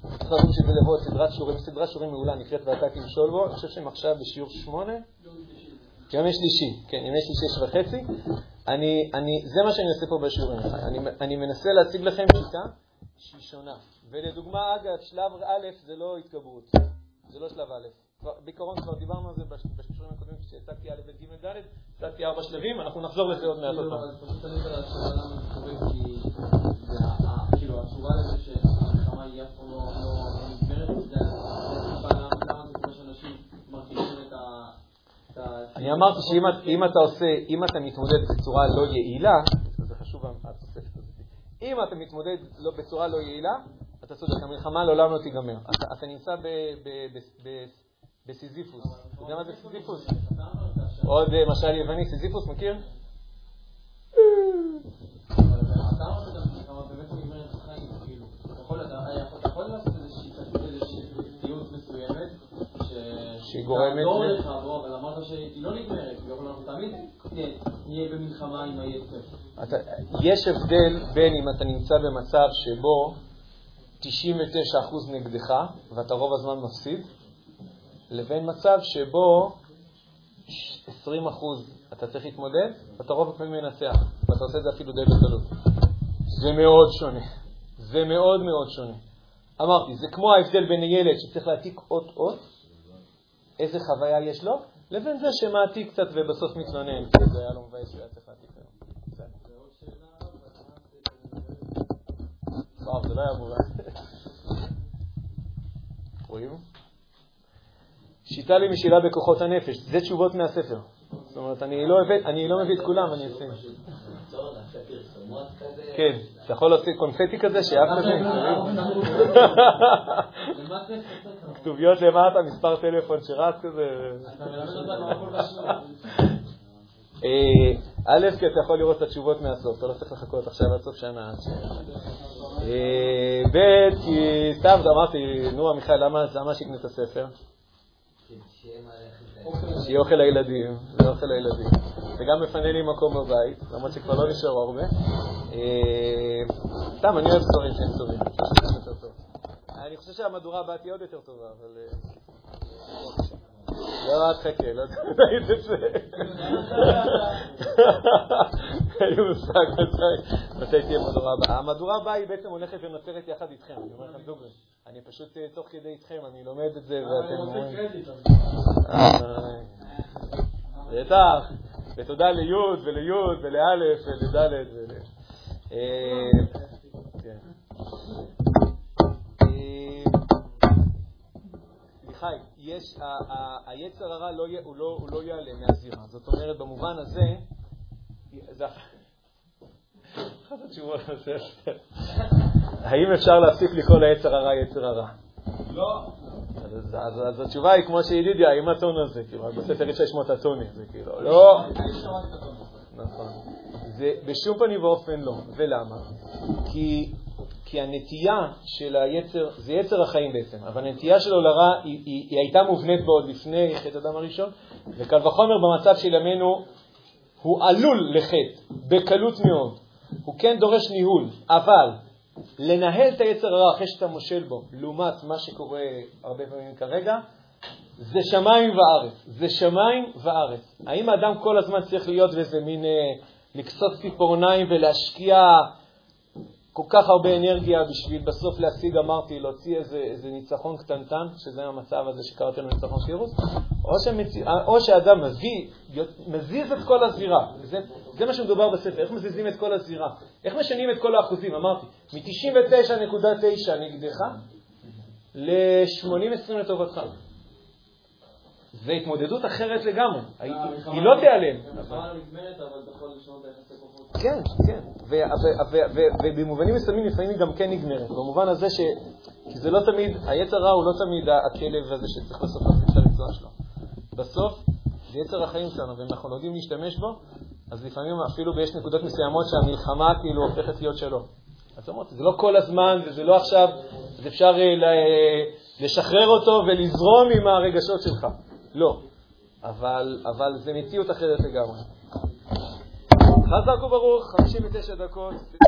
צריך לדון שזה לבוא סדרת שיעורים, סדרת שיעורים מעולה, נקראת ואתה תמשול בו, אני חושב שהם עכשיו בשיעור שמונה, ימי שלישי, כן, ימי שלישי שש וחצי. אני, אני, זה מה שאני עושה פה בשיעורים. אני, אני מנסה להציג לכם שיטה שהיא שונה. ולדוגמה, אגב, שלב א' זה לא התגברות, זה לא שלב א'. בעיקרון כבר דיברנו על זה בשיעורים הקודמים, שהצגתי א', ב', ג', ד', הצגתי ארבע שלבים, אנחנו נחזור לזה עוד מעט עוד כאילו, פעם. אז פשוט תמיד על השאלה למה זה קורה, כי זה ה- ה- כאילו התשובה לזה שהמלחמה היא אף פעם לא לא נגמרת, זה הסיבה למה למה זה קורה שאנשים מרגישים את ה... את ה- אני אמרתי שאם את- אם אתה עושה, אם אתה מתמודד בצורה לא יעילה, זה חשוב התוספת הזאת. אם אתה מתמודד לא- בצורה לא יעילה, אתה צודק, המלחמה לעולם לא תיגמר. אתה- אתה נמצא בסיזיפוס. אתה יודע מה זה סיזיפוס? עוד אה, משל יווני, סיזיפוס, מכיר? אתה אמרת גם שהמלחמה באמת לא נגמרת בחיים, כאילו. אתה יכול- אתה- אתה יכול לעשות איזושהי איזושהי סיוט מסוימת, ש- שהיא גורמת תעזור ל- לך, אבל אמרת שהיא לא נגמרת, כאילו, אנחנו תמיד נהיה- במלחמה עם היצר. אתה, יש הבדל בין אם אתה נמצא במצב שבו 99% נגדך ואתה רוב הזמן מפסיד, לבין מצב שבו 20% אתה צריך להתמודד ואתה רוב הפעמים מנצח, ואתה עושה את זה אפילו די בקלות. זה מאוד שונה. זה מאוד מאוד שונה. אמרתי, זה כמו ההבדל בין ילד שצריך להעתיק אות-אות, איזה חוויה יש לו, לבין זה שמעתיק קצת ובסוף מתלונן, כי זה היה לו מבאס שהוא היה צריך להעתיק היום. בסדר. וואו, זה לא היה מובן. רואים? שיטה למשילה בכוחות הנפש, זה תשובות מהספר. זאת אומרת, אני לא אני לא מביא את כולם, אני אשים. כן, אתה יכול להוציא קונפטי כזה, שאף צריך לעשות? כתוביות למטה, מספר טלפון שרץ כזה. בשיעור. אה, א', כי אתה יכול לראות את התשובות מהסוף, אתה לא צריך לחכות עכשיו עד סוף שנה. אה, ב', כי סתם אמרתי, נו עמיחי, למה שיקנה את הספר? שיהיה אוכל לילדים, זה אוכל לילדים. זה גם מפנה לי מקום בבית, למרות שכבר לא נשאר הרבה. אה, סתם, אני אוהב ספרים שהם טובים. אני חושב שהמהדורה הבאה תהיה עוד יותר טובה, אבל... אה, לא, אל תחכה, לא *laughs* ראית את זה. אין לי מושג מתי- מתי תהיה המהדורה הבאה. המהדורה הבאה היא בעצם הולכת ונוצרת יחד איתכם, אני אומר לכם דוגרי. אני פשוט אה, תוך כדי איתכם, אני לומד את זה ואתם אומרים... אה, בטח, ותודה לי' ולי' ולא' ולד' ול... מיכאי, יש, ה- ה- היצר הרע לא הוא לא- הוא לא ייעלם מהזירה. זאת אומרת, במובן הזה, זה אח- אחת התשובות בספר. האם אפשר להפסיק לקרוא ליצר הרע יצר הרע? לא. אז, אז, אז התשובה היא כמו שידידיה, עם הטון הזה, כאילו, בספר לשמוע את הטונים, זה כאילו, לא, נכון. זה בשום פנים ואופן לא. ולמה? כי, כי הנטייה של היצר, זה יצר החיים בעצם, אבל הנטייה שלו לרע היא, היא, היא הייתה מובנית בו עוד לפני חטא אדם הראשון, וקל וחומר במצב של ימינו הוא עלול לחטא, בקלות מאוד. הוא כן דורש ניהול, אבל לנהל את היצר הרע אחרי שאתה מושל בו, לעומת מה שקורה הרבה פעמים כרגע, זה שמיים וארץ. זה שמיים וארץ. האם האדם כל הזמן צריך להיות באיזה מין אה, לקסוס ציפורניים ולהשקיע כל כך הרבה אנרגיה בשביל בסוף להשיג, אמרתי, להוציא איזה, איזה ניצחון קטנטן, שזה המצב הזה שקראתי לו ניצחון שירוס, או, שמצ... או שאדם מביא, מזיז את כל הזירה. זה, זה מה שמדובר בספר, איך מזיזים את כל הזירה. איך משנים את כל האחוזים, אמרתי, מ-99.9 נגדך ל-80-20 לטובתך. זו התמודדות אחרת לגמרי, היא, היא לא תיעלם. המלחמה נגמרת, אבל אתה יכול לשנות את כוחות. כן, כן, ובמובנים מסוימים לפעמים היא גם כן נגמרת, במובן הזה ש... כי זה לא תמיד, היצר רע הוא לא תמיד הכלב הזה שצריך להפסיק את הריצוע שלו. בסוף זה יצר החיים שלנו, ואם אנחנו לא יודעים להשתמש בו, אז לפעמים אפילו יש נקודות מסוימות שהמלחמה כאילו הופכת להיות שלו. אז אמרתי, זה לא כל הזמן, וזה לא עכשיו, אז אפשר אה, ל- לשחרר אותו ולזרום עם הרגשות שלך. לא. אבל, אבל זה מציאות אחרת לגמרי. חזק וברוך, 59 דקות.